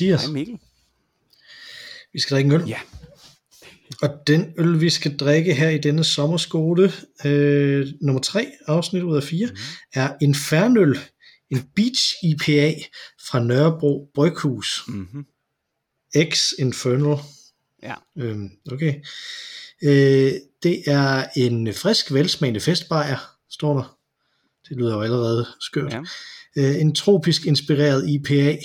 Mathias. Hej Mikkel. Vi skal drikke en øl. Ja. Og den øl, vi skal drikke her i denne sommerskole, øh, nummer 3, afsnit ud af 4, Mhm. mm. er Infernøl, en Beach IPA fra Nørrebro Bryghus. Mm-hmm. X Infernal. Ja. Øhm, okay. Øh, det er en frisk, velsmagende festbajer, står der. Det lyder jo allerede skørt. Ja. Øh, en tropisk inspireret IPA.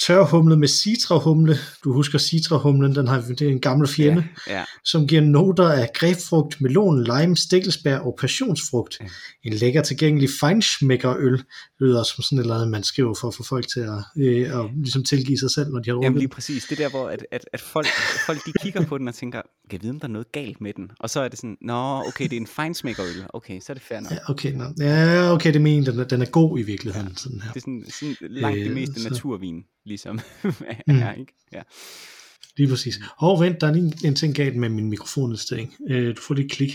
Tørhumlet med citrahumle. Du husker citrahumlen, den har, det er en gammel fjende. Ja. som giver noter af grebfrugt, melon, lime, stikkelsbær og passionsfrugt. Ja. En lækker tilgængelig feinschmeckerøl lyder som sådan et eller andet, man skriver for at få folk til at, øh, at ligesom tilgive sig selv, når de har Jamen drukket. lige præcis. Det er der, hvor at, at, at folk, folk de kigger på den og tænker, kan jeg vide, om der er noget galt med den? Og så er det sådan, nå, okay, det er en feinsmækkerøl. Okay, så er det fair nok. Ja, okay, no. ja, okay, det mener den, den er god i virkeligheden. Sådan her. Det er sådan, sådan langt det Øh, meste så- naturvin, ligesom. Mm. ja, ikke? Ja. Lige præcis. Og vent, der er lige en, ting galt med min mikrofonindstilling. Øh, du får lige klik.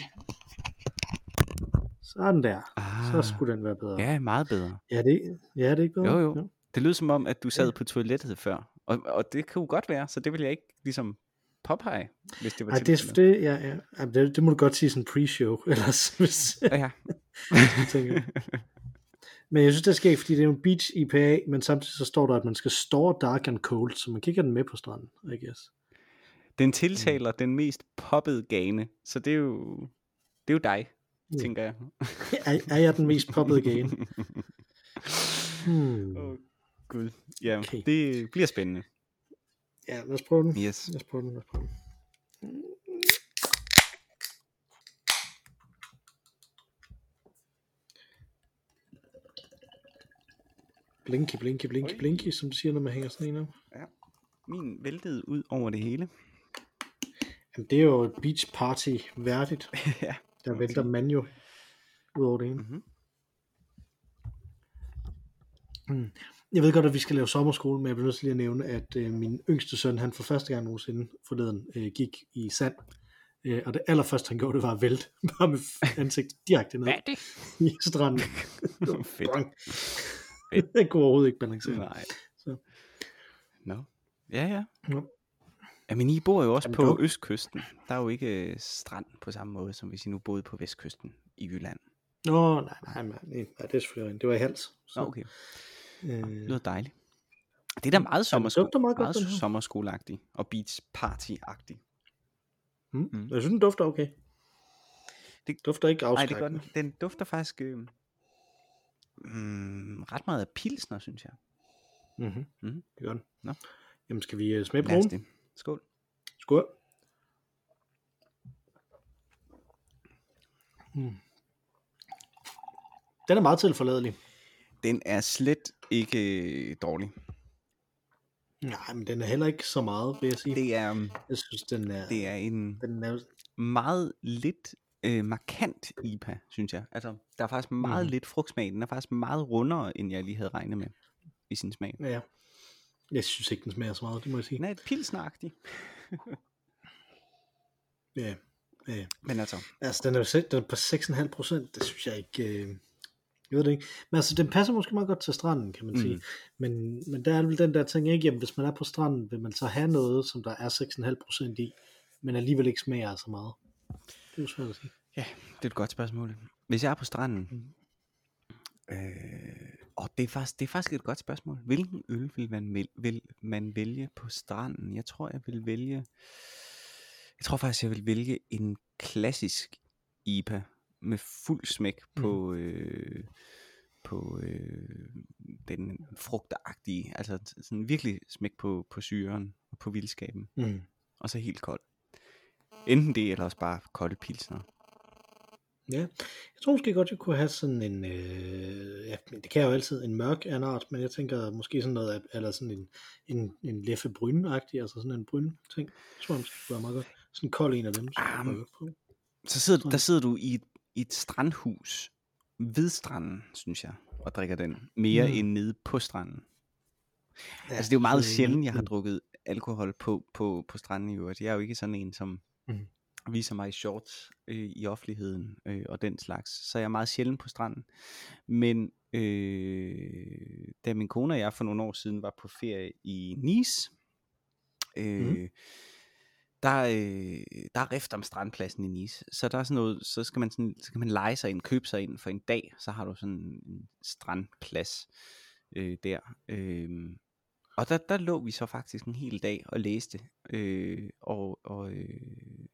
Sådan der. Ah. Så skulle den være bedre. ja, meget bedre. Ja, det, ja, det er ikke bedre. Jo, jo. Ja. Det lød som om, at du sad på toilettet før. Og, og det jo godt være, så det vil jeg ikke ligesom påpege, hvis det var Ej, det, tilfældet. det, ja, ja. Det, det må du godt sige sådan pre-show, ellers hvis, Ja, ja. tænker. Men jeg synes, det sker, fordi det er en beach IPA, men samtidig så står der, at man skal store dark and cold, så man kan ikke have den med på stranden, I guess. Den tiltaler den mest poppede gane, så det er jo, det er jo dig, Ja. tænker jeg. Er, er jeg den mest poppede game? Hmm. Åh, Gud. Ja, okay. det bliver spændende. Ja, lad os prøve den. Yes. Lad os prøve den, lad os prøve den. Blinky, blinky, blinky, Oj. blinky, som du siger, når man hænger sådan en op. Min væltede ud over det hele. Jamen, det er jo et beach party værdigt. ja. Der vælter man jo ud over det ene. Mhm. Mm. Jeg ved godt, at vi skal lave sommerskole, men jeg bliver nødt til lige at nævne, at øh, min yngste søn, han for første gang nogensinde forleden øh, gik i sand. Øh, og det allerførste, han gjorde, det var at vælte, bare med ansigt direkte ned Hvad er det? i stranden. Fedt. Han kunne overhovedet ikke balancere. Nej. Så. Nå. Ja, ja. Nå. Ja, men I bor jo også Jamen, på dog. østkysten. Der er jo ikke øh, strand på samme måde, som hvis I nu boede på vestkysten i Jylland. Nå, nej, nej, nej, nej, det er selvfølgelig. Det var i hals. Så, Nå, okay. øh, Det lyder dejligt. Det er da meget sommersko- dufter meget meget den sommerskoleagtigt og beach party-agtigt. mm. Mm. Jeg synes, den dufter okay. Det dufter ikke Nej, det afskrækkende. gør den. Den dufter faktisk øh, mm, ret meget af pilsner, synes jeg. Mm-hmm. Mhm. Det gør den. Nå. Jamen, skal vi uh, smage på den? Skål. Skål. Mm. Den er meget tilforladelig. Den er slet ikke øh, dårlig. Nej, men den er heller ikke så meget, vil jeg sige. Det er, um, Jeg synes, den er... det er en Den er meget lidt øh, markant IPA, synes jeg. Altså, der er faktisk meget Mhm. lidt frugtsmag. Den er faktisk meget rundere, end jeg lige havde regnet med i sin smag. ja. Jeg synes ikke, den smager så meget, det må jeg sige. Den er et pilsnagtig. Ja. ja. Men altså, Altså, den er, jo den er på 6,5 procent. Det synes jeg ikke... Øh... Jeg ved det ikke. Men altså, den passer måske meget godt til stranden, kan man Mm. sige. Men, men der er vel den der ting, ikke? Jamen, hvis man er på stranden, vil man så have noget, som der er 6,5 procent i, men alligevel ikke smager så meget. Det er svært at sige. ja, det er et godt spørgsmål. Hvis jeg er på stranden, Mm. øh, og det er, faktisk, det er faktisk et godt spørgsmål. Hvilken øl vil man, vil, vil man vælge på stranden? Jeg tror, jeg vil vælge... Jeg tror faktisk, jeg vil vælge en klassisk IPA med fuld smæk på, øh, på øh, den frugtagtige, altså sådan virkelig smæk på, på syren og på vildskaben, Mm. og så helt kold. Enten det, eller også bare kolde pilsner. Ja, jeg tror måske godt, jeg kunne have sådan en, øh, ja, det kan jeg jo altid, en mørk af en art, men jeg tænker måske sådan noget, eller sådan en, en, en leffe bryn-agtig, altså sådan en bryn ting. Det tror jeg måske kunne være meget godt. Sådan en kold en af dem. Jeg på. Så sidder, du- der sidder du i et, i et strandhus ved stranden, synes jeg, og drikker den mere Mm. end nede på stranden. Ja, altså det er jo meget sjældent, jeg har mm. drukket alkohol på, på, på stranden i øvrigt. Jeg er jo ikke sådan en, som Mm. viser mig i shorts øh, i offentligheden øh, og den slags. Så jeg er meget sjældent på stranden. Men øh, da min kone og jeg for nogle år siden var på ferie i Nice, øh, mm. der, øh, der er rift om strandpladsen i Nice. Så der er sådan noget, så skal man, sådan, så kan man lege sig ind, købe sig ind for en dag, så har du sådan en strandplads øh, der. Øh, og der, der lå vi så faktisk en hel dag og læste, øh, og, og øh,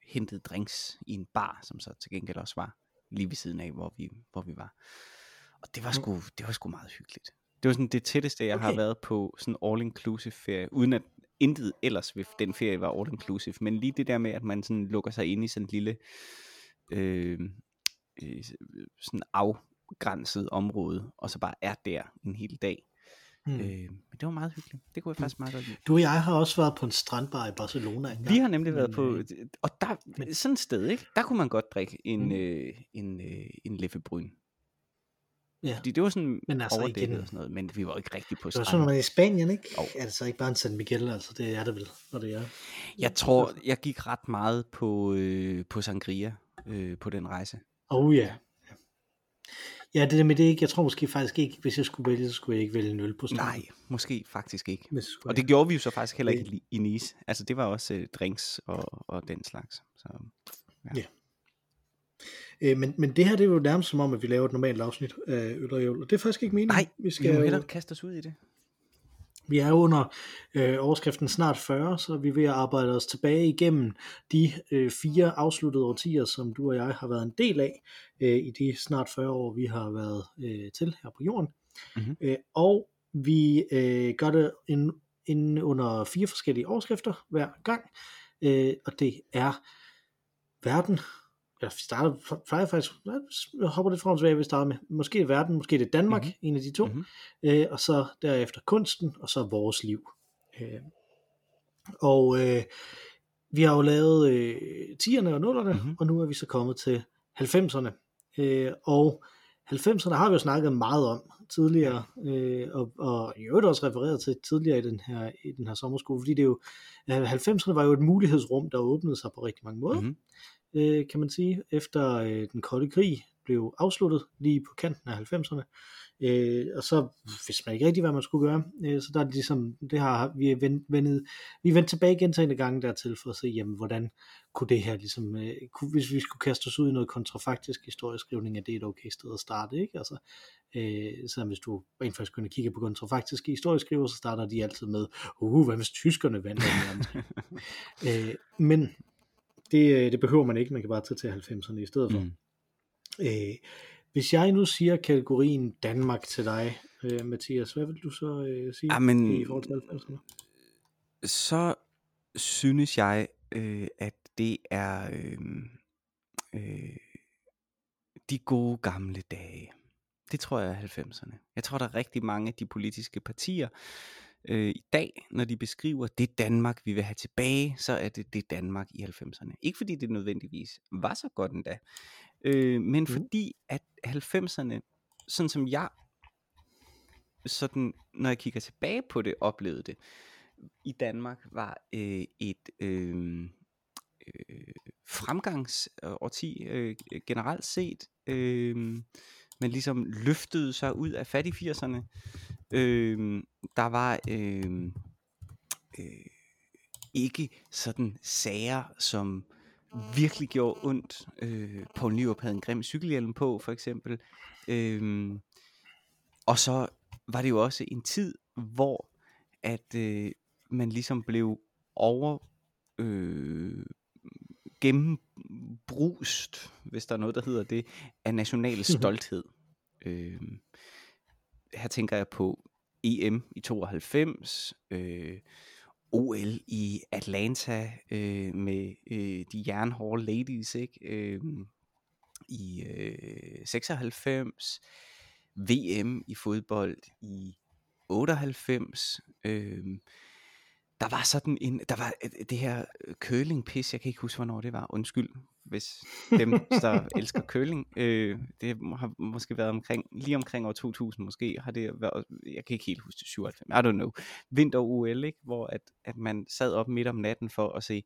hentede drinks i en bar, som så til gengæld også var lige ved siden af, hvor vi, hvor vi var. Og det var sgu, det var sgu meget hyggeligt. Det var sådan det tætteste, jeg okay. har været på sådan all-inclusive ferie, uden at intet ellers ved den ferie var all-inclusive, men lige det der med, at man sådan lukker sig ind i sådan en lille øh, øh, sådan afgrænset område, og så bare er der en hel dag. Mm. Øh, men det var meget hyggeligt. Det kunne jeg faktisk meget godt lide. Du og jeg har også været på en strandbar i Barcelona engang. Vi har nemlig været på, øh, og der, men, sådan et sted, ikke? der kunne man godt drikke en, mm. øh, en, øh, en lefebryn. Ja. Fordi det var sådan men altså overdækket igen, og sådan noget, men vi var ikke rigtig på stranden. Det var sådan noget i Spanien, ikke? Oh. Er det så ikke bare en San Miguel, altså det er det vel, når det er? Jeg tror, jeg gik ret meget på, øh, på Sangria øh, på den rejse. Oh ja. Ja, det der med det ikke, jeg tror måske faktisk ikke, hvis jeg skulle vælge, så skulle jeg ikke vælge en øl på stranden. Nej, måske faktisk ikke. Og det gjorde vi jo så faktisk heller ikke i, i Nice. Altså det var også øh, drinks og, og den slags. Så, ja. ja. Øh, men, men det her, det er jo nærmest som om, at vi laver et normalt afsnit af Øl og Jævl, og det er faktisk ikke meningen. Nej, vi skal vi må hellere kaste os ud i det. Vi er under øh, overskriften snart 40, så vi er ved at arbejde os tilbage igennem de øh, fire afsluttede årtier, som du og jeg har været en del af øh, i de snart 40 år, vi har været øh, til her på jorden. Mm-hmm. Øh, og vi øh, gør det en under fire forskellige overskrifter hver gang, øh, og det er verden, jeg starter, plejer faktisk, jeg hopper lidt frem tilbage, vi starter med, måske verden, måske det Danmark, mm-hmm. en af de to, mm-hmm. øh, og så derefter kunsten, og så vores liv. Øh, og øh, vi har jo lavet øh, 10'erne og 0'erne, mm-hmm. og nu er vi så kommet til 90'erne. Øh, og 90'erne har vi jo snakket meget om tidligere, øh, og, og i øvrigt også refereret til tidligere i den her, i den her sommerskole, fordi det er jo, 90'erne var jo et mulighedsrum, der åbnede sig på rigtig mange måder. Mm-hmm øh, kan man sige, efter øh, den kolde krig blev afsluttet lige på kanten af 90'erne. Øh, og så vidste man ikke rigtig, hvad man skulle gøre. Øh, så der er det ligesom, det har vi vendt, vendet, vi vendt tilbage gentagende gange dertil for at se, jamen, hvordan kunne det her ligesom, øh, kunne, hvis vi skulle kaste os ud i noget kontrafaktisk historieskrivning, er det et okay sted at starte, ikke? Altså, øh, så hvis du rent faktisk kunne kigge på kontrafaktiske historieskriver, så starter de altid med, uh, hvad hvis tyskerne vandt? øh, men det, øh, det behøver man ikke, man kan bare tage til 90'erne i stedet for. Mm. Øh, hvis jeg nu siger kategorien Danmark til dig, øh, Mathias, hvad vil du så øh, sige Amen, i forhold til 90'erne? Så synes jeg, øh, at det er øh, øh, de gode gamle dage. Det tror jeg er 90'erne. Jeg tror, der er rigtig mange af de politiske partier, øh, i dag, når de beskriver det Danmark, vi vil have tilbage, så er det det Danmark i 90'erne. Ikke fordi det nødvendigvis var så godt endda, øh, men mm. fordi at 90'erne, sådan som jeg, sådan, når jeg kigger tilbage på det, oplevede det, i Danmark var øh, et øh, øh, fremgangsårti øh, generelt set. Øh, man ligesom løftede sig ud af fattig 80'erne. Øh, der var øh, øh, ikke sådan sager, som virkelig gjorde ondt. Øh, Poul Nyrup havde en grim cykelhjelm på, for eksempel. Øh, og så var det jo også en tid, hvor at øh, man ligesom blev over øh, gennembrust, hvis der er noget, der hedder det, af national stolthed. øh, her tænker jeg på EM i 92, øh, OL i Atlanta øh, med øh, de jernhårde ladies ikke? Øh, i øh, 96, VM i fodbold i 98, øh, der var sådan en, der var det her curling pis, jeg kan ikke huske hvornår det var, undskyld, hvis dem, der elsker curling, øh, det har måske været omkring, lige omkring år 2000 måske, har det været, jeg kan ikke helt huske det, 97, I don't know, vinter-OL, ikke? hvor at, at man sad op midt om natten for at se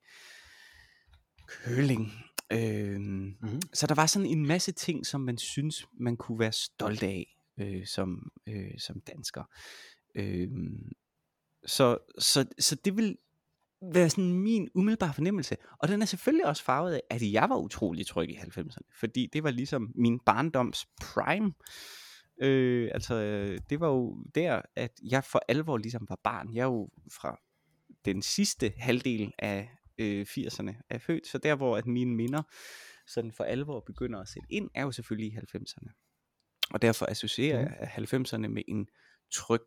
curling, Øh, Mhm. Så der var sådan en masse ting, som man synes, man kunne være stolt af øh, som, øh, som dansker. Øh, så, så, så det vil være sådan min umiddelbare fornemmelse. Og den er selvfølgelig også farvet af, at jeg var utrolig tryg i 90'erne. Fordi det var ligesom min barndoms prime. Øh, altså, det var jo der, at jeg for alvor ligesom var barn. Jeg er jo fra den sidste halvdel af øh, 80'erne er født, så der hvor at mine minder sådan for alvor begynder at sætte ind, er jo selvfølgelig i 90'erne. Og derfor associerer jeg 90'erne med en tryg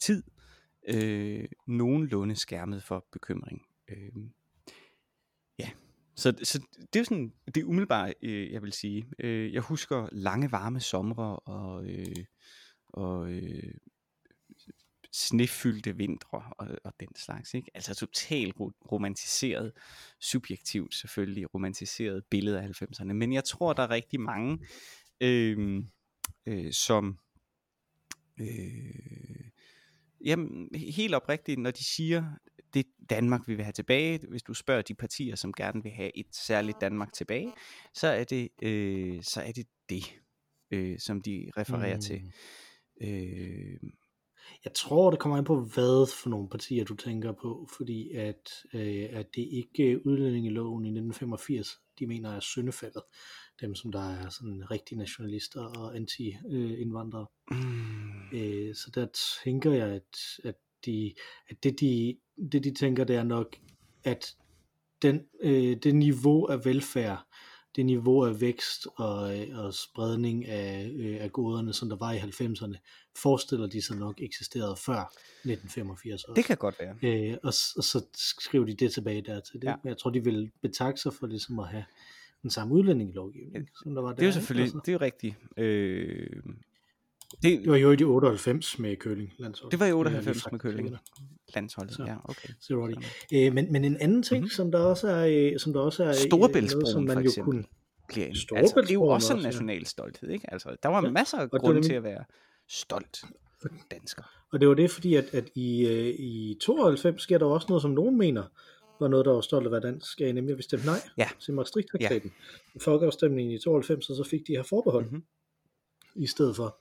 tid, øh, nogenlunde skærmet for bekymring. Øh, ja, så, så det er jo sådan det umiddelbart øh, jeg vil sige. Øh, jeg husker lange varme somre og, øh, og øh, snefyldte vintre og, og den slags. Ikke? Altså totalt ro- romantiseret, subjektivt selvfølgelig romantiseret billede af 90'erne. Men jeg tror, der er rigtig mange, øh, øh, som øh, jamen, helt oprigtigt, når de siger, det Danmark, vi vil have tilbage. Hvis du spørger de partier, som gerne vil have et særligt Danmark tilbage, så er det øh, så er det, det øh, som de refererer mm. til. Øh, Jeg tror, det kommer an på, hvad for nogle partier du tænker på, fordi at, øh, at det ikke udlændingeloven i 1985, de mener er syndefaldet. Dem, som der er sådan rigtige nationalister og anti-indvandrere. mm, Øh, så der tænker jeg, at, at, de, at det, de, det de tænker, det er nok, at den, øh, det niveau af velfærd, det niveau af vækst og, og spredning af, øh, af goderne, som der var i 90'erne, forestiller de sig nok eksisterede før 1985 også. det kan godt være. Øh, og, og så skriver de det tilbage dertil. Det, Ja. Jeg tror, de vil betakke sig for ligesom at have den samme udlændingelovgivning, som der var der. Det er jo selvfølgelig, Altså, det er rigtigt. Øh, det, det var jo i de 98 med Køling landshold. det var i Øh, lige 98 sagt med Køling. Landsholdet, Så. ja, okay. Så var det. Øh, men, men en anden ting, Mhm. mm-hmm. som der også er, øh, som der også er øh, noget, som man for jo eksempel. kunne. Bliver en, altså, det er jo også en national stolthed, ikke? Altså, der var Ja, masser af nemlig- til at være stolt dansker. Og det var det, fordi at, at i, øh, i 92 sker der også noget, som nogen mener var noget, der var stolt at være dansk, øh, nemlig at vi stemte nej Ja. til Maastricht-traktaten. Ja. Folkeafstemningen i 92, og så fik de her forbehold Mhm. i stedet for.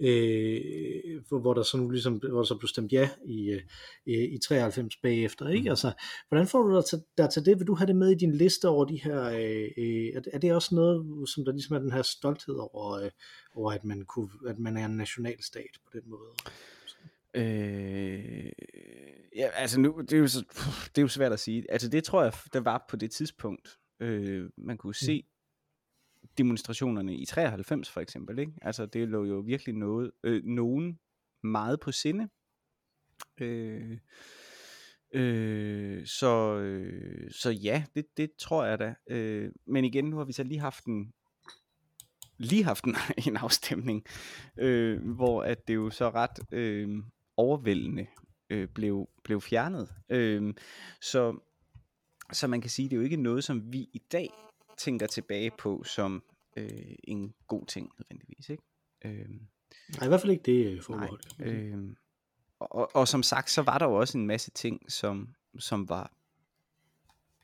Øh, hvor, hvor der så nu ligesom, hvor der så blev stemt ja i, øh, i 93 bagefter, ikke? Mhm. Altså, hvordan får du dig til, der til det? Vil du have det med i din liste over de her, øh, øh, er, det- er det også noget, som der ligesom er den her stolthed over, øh, over at, man kunne, at man er en nationalstat på den måde? Øh, ja, altså nu, det er, jo så, det er jo svært at sige. Altså det tror jeg, der var på det tidspunkt. Øh, man kunne se demonstrationerne i 93 for eksempel. Ikke? Altså det lå jo virkelig noget, øh, nogen meget på sinde. Øh, øh, så, øh, så ja, det, det tror jeg da. Øh, men igen, nu har vi så lige haft en lige haft en, en afstemning, øh, hvor at det jo så ret øh, overvældende øh, blev, blev fjernet. Øh, så, så man kan sige, det er jo ikke noget, som vi i dag tænker tilbage på som øh, en god ting nødvendigvis. Ikke? Øh, Nej, i hvert fald ikke det øh, nej, forbehold. kan man sige. øh, og, og, og som sagt, så var der jo også en masse ting, som, som var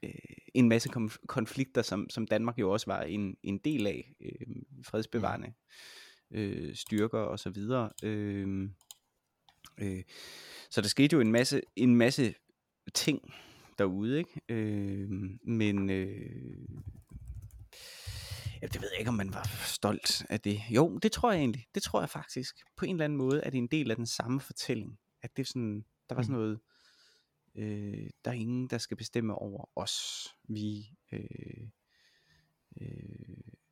øh, en masse konf- konflikter, som, som Danmark jo også var en, en del af, øh, fredsbevarende øh, styrker og så videre. Øh, øh, så der skete jo en masse, en masse ting derude, ikke? Øh, men øh, ja, det ved jeg ikke, om man var stolt af det. Jo, det tror jeg egentlig. Det tror jeg faktisk. På en eller anden måde er det en del af den samme fortælling. At det er sådan, der var sådan noget, øh, der er ingen, der skal bestemme over os. Vi øh, øh,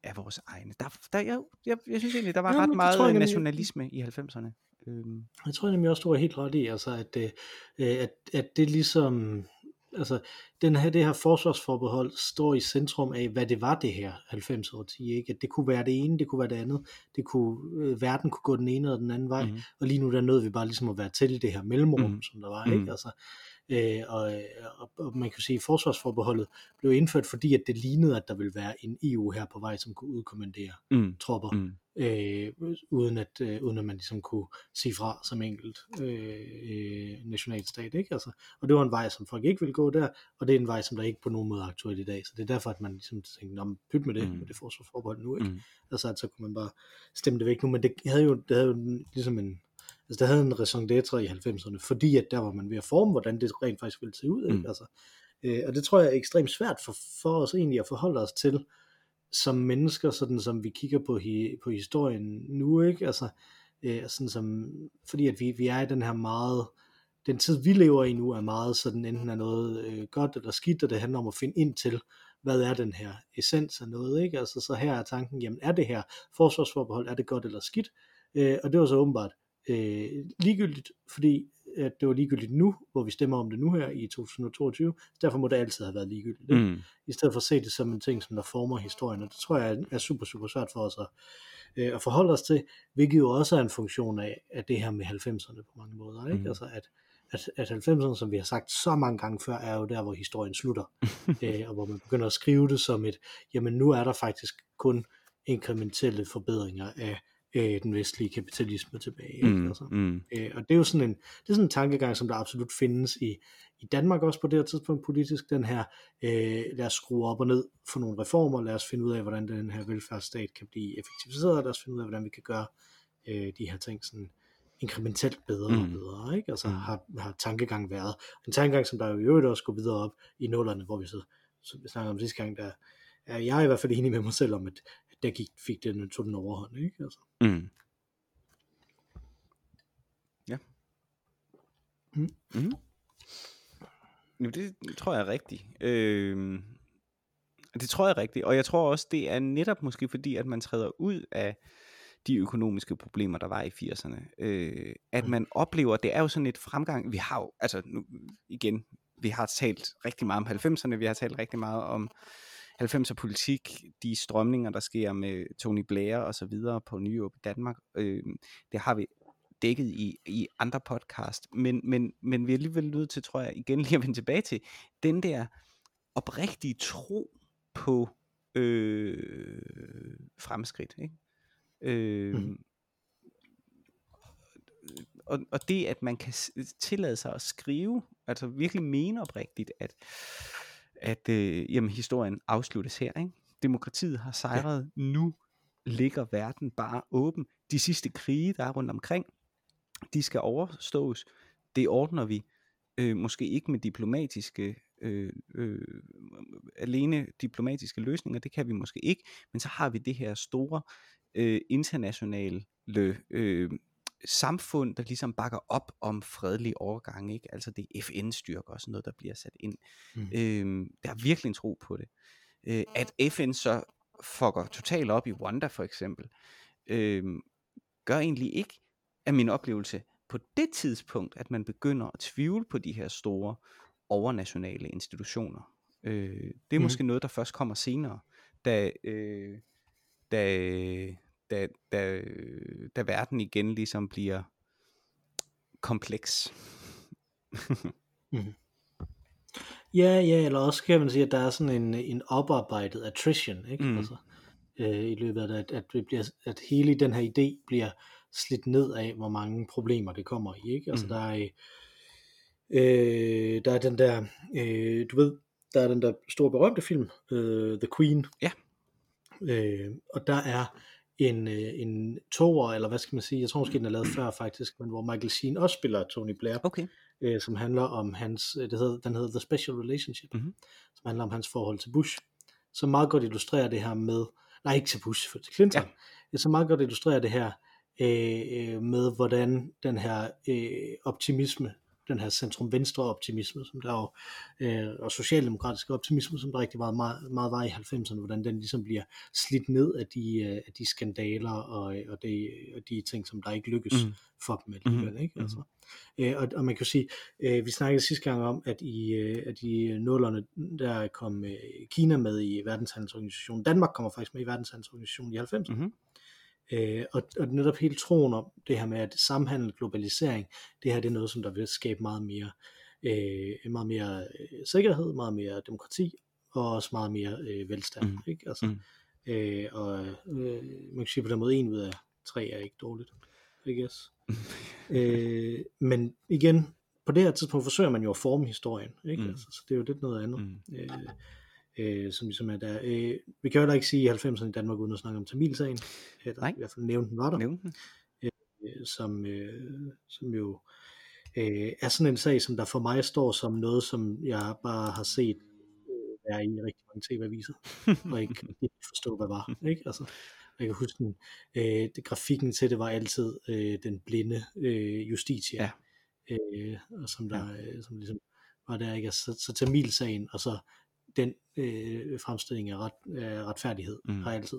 er vores egne. Der, der, jeg, jeg, jeg synes egentlig, der var Ja, ret jeg meget nemlig- nationalisme i 90'erne. Øhm, Jeg tror nemlig også, du er helt ret i, altså at, øh, at, at det ligesom, altså den her, det her forsvarsforbehold står i centrum af, hvad det var det her 90 årti, ikke? At det kunne være det ene, det kunne være det andet, det kunne, øh, verden kunne gå den ene eller den anden vej, Mhm. og lige nu der nød vi bare ligesom at være til det her mellemrum, Mhm. som der var, Mhm. ikke? Altså, øh, og, øh, og, og man kan sige, at forsvarsforbeholdet blev indført, fordi at det lignede, at der ville være en EU her på vej, som kunne udkommandere mm, tropper mm, øh, uden, at, øh, uden at man ligesom kunne sige fra som enkelt øh, øh, nationalstat. Ikke? Altså, og det var en vej, som folk ikke ville gå der, og det er en vej, som der ikke på nogen måde er aktuel i dag. Så det er derfor, at man ligesom tænkte, om pyt med det, mm. med det forsvarsforbehold nu. Ikke? Mm. Altså, at så kunne man bare stemme det væk nu, men det havde jo, det havde jo ligesom en, altså det havde en raison d'etre i 90'erne, fordi at der var man ved at forme, hvordan det rent faktisk ville se ud. Ikke? Mm. Altså, øh, og det tror jeg er ekstremt svært for, for os egentlig at forholde os til, som mennesker, sådan som vi kigger på, hi, på historien nu, ikke? Altså, øh, sådan som, fordi at vi, vi er i den her meget, den tid vi lever i nu er meget sådan, enten er noget øh, godt eller skidt, og det handler om at finde ind til, hvad er den her essens af noget, ikke? Altså, så her er tanken, jamen er det her forsvarsforbehold, er det godt eller skidt? Øh, og det var så åbenbart øh, ligegyldigt, fordi at det var ligegyldigt nu, hvor vi stemmer om det nu her i 2022, derfor må det altid have været ligegyldigt. Ikke? Mm. I stedet for at se det som en ting, som der former historien, og det tror jeg er super, super svært for os at, øh, at forholde os til, hvilket jo også er en funktion af, af det her med 90'erne på mange måder. Ikke? Mm. Altså at, at, at 90'erne, som vi har sagt så mange gange før, er jo der, hvor historien slutter, øh, og hvor man begynder at skrive det som et, jamen nu er der faktisk kun inkrementelle forbedringer af øh, den vestlige kapitalisme tilbage. Ikke? Mm, altså, mm. øh, og det er jo sådan en, det er sådan en tankegang, som der absolut findes i, i Danmark også på det her tidspunkt politisk, den her, øh, lad os skrue op og ned for nogle reformer, lad os finde ud af, hvordan den her velfærdsstat kan blive effektiviseret, lad os finde ud af, hvordan vi kan gøre øh, de her ting sådan inkrementelt bedre mm. og bedre, ikke? Altså mm. har, har tankegang været. En tankegang, som der jo i øvrigt også går videre op i nullerne, hvor vi så, så vi snakker om sidste gang, der er jeg i hvert fald enig med mig selv om, at der gik, fik den, tog den overhånd, ikke? Altså. Mm. Ja. Mm. Mm. Jo, det tror jeg er rigtigt. Øh, det tror jeg er rigtigt, og jeg tror også, det er netop måske fordi, at man træder ud af de økonomiske problemer, der var i 80'erne. Øh, at mm. man oplever, det er jo sådan et fremgang, vi har jo, altså nu, igen, vi har talt rigtig meget om 90'erne, vi har talt rigtig meget om 90'er politik, de strømninger, der sker med Tony Blair og så videre på York i Danmark, øh, det har vi dækket i, i andre podcast, men, men, men vi er alligevel nødt til, tror jeg, igen lige at vende tilbage til, den der oprigtige tro på øh, fremskridt, ikke? Øh, mm. og, og det, at man kan tillade sig at skrive, altså virkelig mene oprigtigt, at at øh, jamen, historien afsluttes her. Ikke? Demokratiet har sejret, ja. nu ligger verden bare åben. De sidste krige, der er rundt omkring, de skal overstås. Det ordner vi øh, måske ikke med diplomatiske øh, øh, alene diplomatiske løsninger, det kan vi måske ikke, men så har vi det her store øh, internationale øh, samfund, der ligesom bakker op om fredelig overgang, ikke? altså det er FN-styrker og sådan noget, der bliver sat ind. Mm. Øhm, der er virkelig en tro på det. Øh, at FN så fucker totalt op i Rwanda for eksempel, øh, gør egentlig ikke, af min oplevelse, på det tidspunkt, at man begynder at tvivle på de her store overnationale institutioner. Øh, det er mm. måske noget, der først kommer senere, da, øh, da da, da, da verden igen ligesom bliver kompleks. mm. Ja, ja, eller også kan man sige, at der er sådan en, en oparbejdet attrition, ikke? Mm. Altså, øh, i løbet af det, at, at, det bliver, at hele den her idé bliver slidt ned af, hvor mange problemer det kommer i, ikke? Altså, mm. der er, øh, der er den der, øh, du ved, der er den der store berømte film, øh, The Queen. Ja. Øh, og der er en, øh, en toer, eller hvad skal man sige, jeg tror måske den er lavet før faktisk, men hvor Michael Sheen også spiller Tony Blair, okay. øh, som handler om hans, øh, det hedder, den hedder The Special Relationship, mm-hmm. som handler om hans forhold til Bush, som meget godt illustrerer det her med, nej ikke til Bush, for til Clinton, ja. som meget godt illustrerer det her øh, øh, med, hvordan den her øh, optimisme, den her centrum-venstre optimisme, som der jo, øh, og socialdemokratiske optimisme, som der rigtig meget, meget, meget var i 90'erne, hvordan den ligesom bliver slidt ned af de, øh, af de skandaler og, og, de, og de ting, som der ikke lykkes mm. for dem alligevel. Mm. Ikke? Mm-hmm. Altså. Øh, og, og man kan sige, øh, vi snakkede sidste gang om, at i, øh, at i nullerne, der kom øh, Kina med i verdenshandelsorganisationen. Danmark kommer faktisk med i verdenshandelsorganisationen i 90'erne. Mm-hmm. Øh, og, og netop hele troen om det her med, at samhandel, globalisering, det her det er noget, som der vil skabe meget mere, øh, meget mere øh, sikkerhed, meget mere demokrati, og også meget mere øh, velstand. Mm. Ikke? Altså, mm. Øh, og øh, man kan sige på den måde, en ud af tre er ikke dårligt, I guess. øh, men igen, på det her tidspunkt forsøger man jo at forme historien, ikke? Mm. Altså, så det er jo lidt noget andet. Mm. Øh, øh, som ligesom er der. Øh, vi kan jo heller ikke sige 90'erne i Danmark uden at snakke om Tamilsagen, eller Nej. i hvert fald nævne den var der, Nævn den. øh, som, øh, som jo øh, er sådan en sag, som der for mig står som noget, som jeg bare har set øh, være i rigtig mange tv-aviser, og ikke, ikke forstå, hvad var. Ikke? Altså, jeg kan huske, den, øh, det, grafikken til det var altid øh, den blinde øh, justitia, øh, og som der øh, som ligesom var der, ikke? Altså, så, så Tamil-sagen, og så den øh, fremstilling af, ret, af retfærdighed, Mm. mm. har altid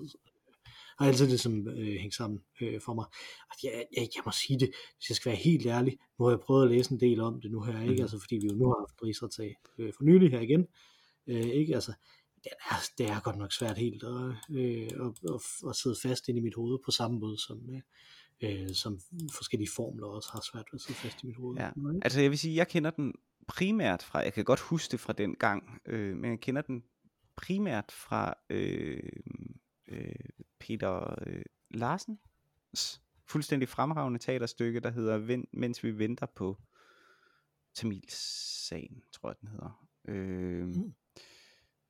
har altid ligesom øh, hængt sammen øh, for mig. Og jeg, jeg, jeg må sige det, hvis jeg skal være helt ærlig, nu har jeg prøvet at læse en del om det nu her, ikke? Mhm. Altså, fordi vi jo nu har haft rigsretag øh, for nylig her igen, øh, ikke? Altså, det er, det er godt nok svært helt at, øh, at, at, at sidde fast ind i mit hoved på samme måde som, øh, øh, som forskellige formler også har svært ved at sidde fast i mit hoved. Ja. Altså jeg vil sige, jeg kender den primært fra, jeg kan godt huske det fra den gang, øh, men jeg kender den primært fra øh, øh, Peter øh, Larsens fuldstændig fremragende teaterstykke, der hedder Mens vi venter på Tamilsagen, tror jeg den hedder. Øh, Mm.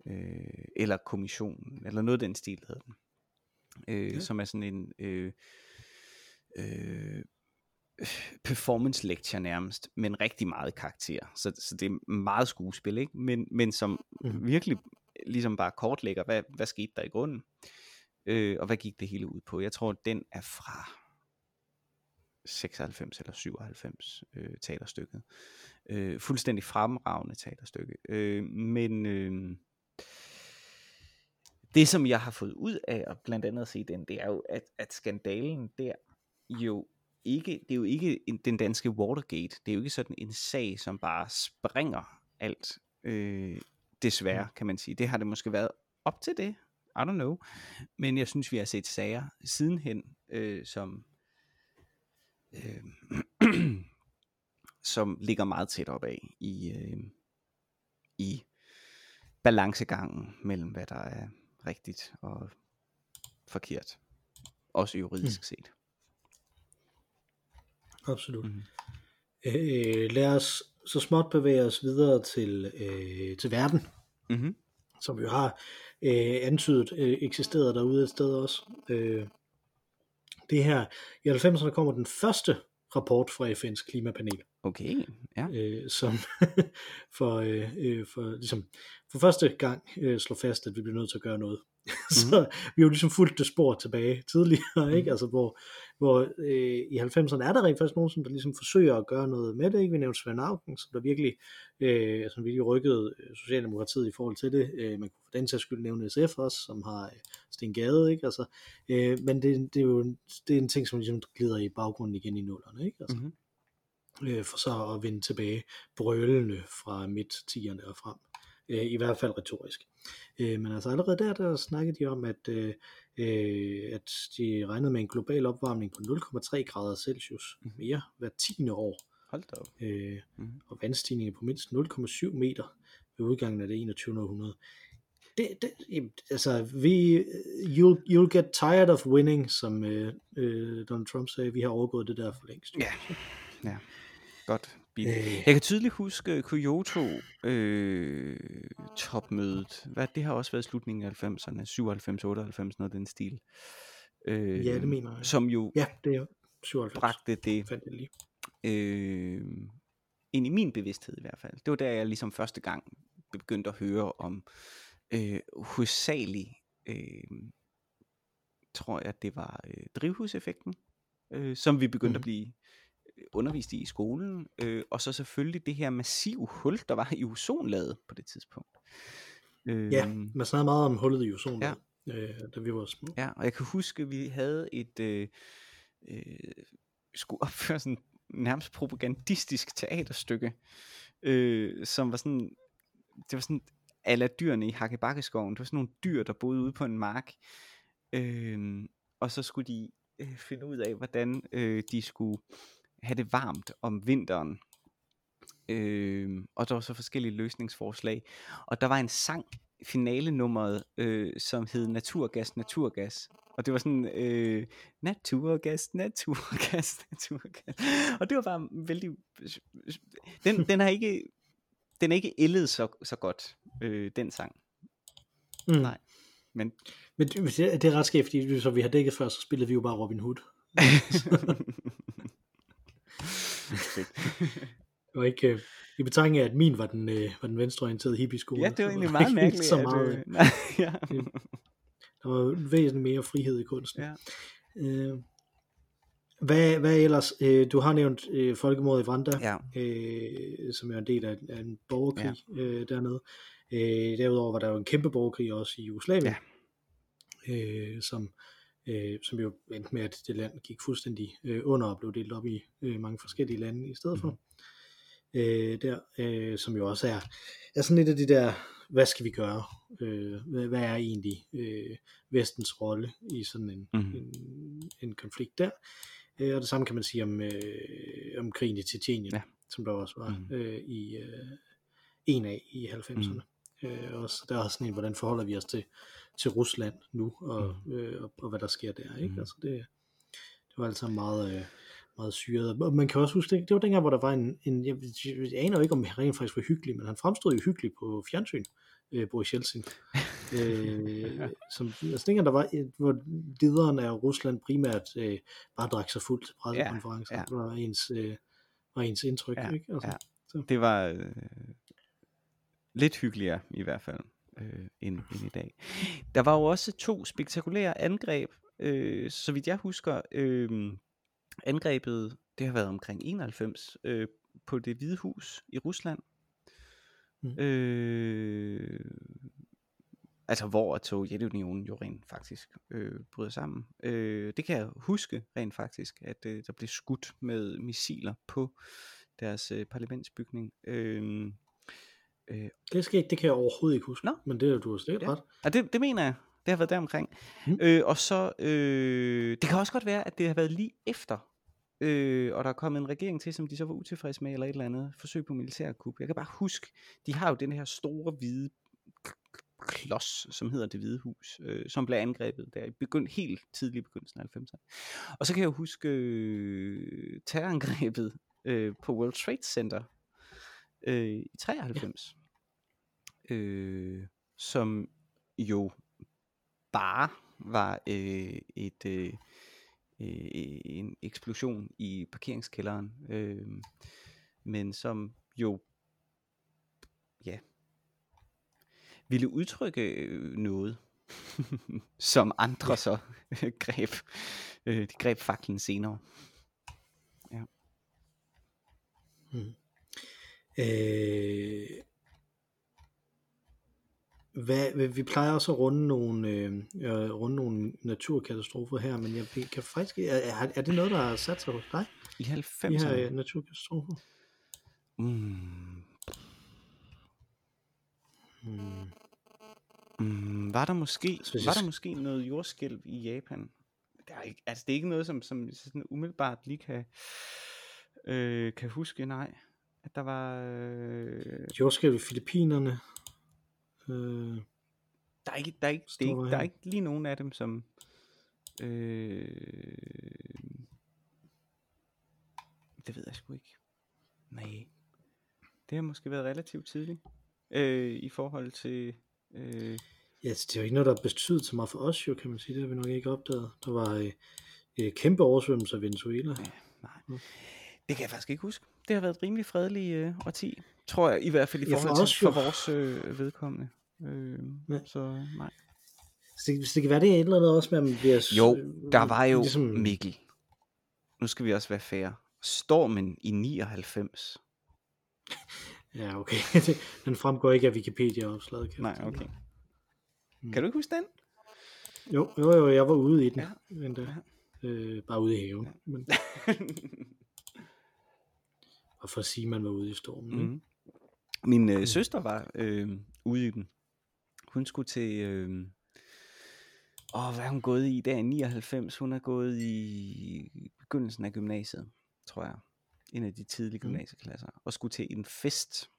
øh, eller kommissionen, eller noget af den stil hedder den. Øh, Ja. Som er sådan en øh, øh, performance lecture nærmest, men rigtig meget karakter. Så, så det er meget skuespil, ikke? Men, men som Mhm. virkelig ligesom bare kortlægger, hvad, hvad skete der i grunden, øh, og hvad gik det hele ud på. Jeg tror, den er fra 96 eller 97 øh, teaterstykket. Øh, fuldstændig fremragende teaterstykke. Øh, men øh, det, som jeg har fået ud af at blandt andet at se den, det er jo, at, at skandalen der jo ikke, det er jo ikke en, den danske Watergate. Det er jo ikke sådan en sag, som bare springer alt. Øh, desværre, kan man sige. Det har det måske været op til det. I don't know. Men jeg synes, vi har set sager sidenhen, øh, som øh, som ligger meget tæt op af i, øh, i balancegangen mellem, hvad der er rigtigt og forkert. Også juridisk set. Absolut. Mhm. Øh, lad os så småt bevæge os videre til, øh, til verden, Mm-hmm. som vi jo har øh, antydet øh, eksisterede derude et sted også. Øh, det her, i 90'erne kommer den første rapport fra FN's klimapanel, Okay, ja. øh, som for, øh, øh, for, ligesom, for første gang øh, slår fast, at vi bliver nødt til at gøre noget. så vi har jo ligesom fulgt det spor tilbage tidligere, ikke? Altså, hvor, hvor øh, i 90'erne er der rent faktisk nogen, som der ligesom forsøger at gøre noget med det, ikke? Vi nævnte Svend Auken, som der virkelig, øh, som virkelig rykkede øh, Socialdemokratiet i forhold til det. Øh, man kunne for den sags skyld nævne SF også, som har øh, Sten Gade, ikke? Altså, øh, men det, det, er jo det er en ting, som ligesom glider i baggrunden igen i nullerne, ikke? Altså, Mm-hmm. øh, for så at vende tilbage brølende fra midt-tierne og frem. Øh, I hvert fald retorisk. Øh, men altså allerede der, der snakkede de om, at, øh, øh, at de regnede med en global opvarmning på 0,3 grader Celsius Mhm. mere hver tiende år, Hold da op. øh, Mhm. og vandstigninger på mindst 0,7 meter ved udgangen af det 21. århundrede. Det, det, altså, vi, you'll, you'll get tired of winning, som øh, øh, Donald Trump sagde. Vi har overgået det der for længst. Ja. Ja. Godt. Bil. Øh, Jeg kan tydeligt huske Kyoto øh, topmødet. Hvad, det har også været slutningen af 90'erne, 97, 98, noget af den stil. Øh, Ja, det mener jeg. Som jo Ja, det er 97. bragte det Fandt jeg lige. øh, ind i min bevidsthed i hvert fald. Det var der, jeg ligesom første gang begyndte at høre om øh, hovedsageligt, øh, tror jeg, det var øh, drivhuseffekten, øh, som vi begyndte mm. Mhm. at blive øh, undervist i i skolen, øh, og så selvfølgelig det her massive hul, der var i ozonlaget på det tidspunkt. Øh, Ja, man snakker meget om hullet i ozon, Ja. øh, da vi var små. Ja, og jeg kan huske, at vi havde et, øh, øh, skulle opføre sådan nærmest propagandistisk teaterstykke, øh, som var sådan, det var sådan alle dyrene i Hakkebakkeskoven, det var sådan nogle dyr, der boede ude på en mark, øh, og så skulle de øh, finde ud af, hvordan øh, de skulle have det varmt om vinteren. Øh, og der var så forskellige løsningsforslag. Og der var en sang, finalenummeret, øh, som hed Naturgas, Naturgas. Og det var sådan, øh, naturgas, naturgas, naturgas. Og det var bare vældig... Den, den har ikke... Den er ikke ældet så, så godt, øh, den sang. Mm. Nej. Men Men det, det er ret skæft, fordi så vi har dækket før, så spillede vi jo bare Robin Hood. Og ikke, øh, i betragtning af, at min var den, øh, var den venstreorienterede hippie-skole. ja, det var egentlig der meget mærkeligt. Så at, meget, øh, nej, ja. Der var væsentligt mere frihed i kunsten. ja. Øh, hvad, hvad ellers? Øh, du har nævnt øh, folkemordet i Vranda, ja. øh, som er en del af, af en borgerkrig ja. øh, dernede. Øh, derudover var der jo en kæmpe borgerkrig også i Jugoslavien, ja. øh, som, øh, som jo endte med, at det land gik fuldstændig øh, under og blev delt op i øh, mange forskellige lande i stedet for. Øh, der, øh, som jo også er, er sådan lidt af det der, hvad skal vi gøre? Øh, hvad, hvad er egentlig øh, vestens rolle i sådan en, Mhm. en, en konflikt der? Øh, og det samme kan man sige om, øh, om krigen i Tjetjenien, Ja. som der også var Mhm. øh, i øh, en af i 90'erne. Øh, også, der er også sådan en, hvordan forholder vi os til, til Rusland nu, og, øh, og, og hvad der sker der. Ikke? Mhm. Altså det, det var altså meget, øh, meget syret. Og man kan også huske, det, det var dengang, hvor der var en, en jeg, jeg aner jo ikke, om han rent faktisk var hyggelig, men han fremstod jo hyggelig på fjernsyn, øh, Boris Jeltsin. øh, som, altså dengang der var, hvor lederen af Rusland primært øh, bare drak sig fuld til pressekonferencer, ja, ja. var ens, øh, var ens indtryk. Ja, ikke? Altså, ja. så. Det var øh, lidt hyggeligere i hvert fald øh, end, end i dag. Der var jo også to spektakulære angreb, øh, så vidt jeg husker. Øh, angrebet, det har været omkring 91 øh, på det hvide hus i Rusland. Mm. Øh, altså hvor at Sovjetunionen jo rent faktisk øh, bryder sammen. Øh, det kan jeg huske rent faktisk, at øh, der blev skudt med missiler på deres øh, parlamentsbygning. Øh, øh, Det, ikke- det kan jeg overhovedet ikke huske, Nå. men det er du har sikkert Ja. ret. og det, det mener jeg, det har været deromkring. Mm. Øh, og så, øh, det kan også godt være, at det har været lige efter, øh, og der er kommet en regering til, som de så var utilfredse med, eller et eller andet forsøg på militærkup. Jeg kan bare huske, de har jo den her store hvide klods, som hedder det hvide hus, øh, som blev angrebet der i begynd, helt tidlig begyndelsen af 90'erne. Og så kan jeg huske øh, terrorangrebet øh, på World Trade Center øh, i 93, øh, som jo bare var øh, et øh, øh, en eksplosion i parkeringskælderen, øh, men som jo ja ville udtrykke øh, noget, som andre så greb. Øh, de greb faklen senere. Øh, hvad, vi plejer også at runde nogle, øh, runde nogle naturkatastrofer her, men jeg kan faktisk er, er, det noget, der har sat sig hos dig? I De her 90'erne. øh, naturkatastrofer? Mm, Hmm. mm, var der måske hvis var der måske noget jordskælv i Japan? Det er ikke, altså det er ikke noget som som sådan umiddelbart lige kan øh, kan huske, nej. At der var øh, Jordskælv i Filippinerne. Øh, der er ikke der er ikke det er ikke, der er ikke lige nogen af dem som øh, det ved jeg sgu ikke. Nej. Det har måske været relativt tidligt øh, i forhold til øh, ja, altså, det er jo ikke noget, der har betydet så meget for os, jo, kan man sige. Det har vi nok ikke opdaget. Der var øh, øh, kæmpe oversvømmelser i Venezuela. Ja, nej. Mm. Det kan jeg faktisk ikke huske. Det har været et rimelig fredeligt øh, årti, tror jeg, i hvert fald i forhold til os for vores øh, vedkommende. Øh, Ja. Så nej. Så det, så det kan være, det er et eller andet også med, at man bliver... Jo, øh, der var jo ligesom, Mikkel. Nu skal vi også være fair. Stormen i 99. Ja, okay. den fremgår ikke af Wikipedia-opslaget. Nej, okay. Mm. Kan du ikke huske den? Jo, jo, jo, jeg var ude i den. Ja. Endda. ja. Øh, bare ude i haven. Ja. Men, og for at sige, at man var ude i stormen. Mm. mm. Min øh, søster var øh, ude i den. Hun skulle til... Øh, åh, hvad er hun gået i der i 99? Hun er gået i begyndelsen af gymnasiet, tror jeg. En af de tidlige Mm. gymnasieklasser. Og skulle til en fest.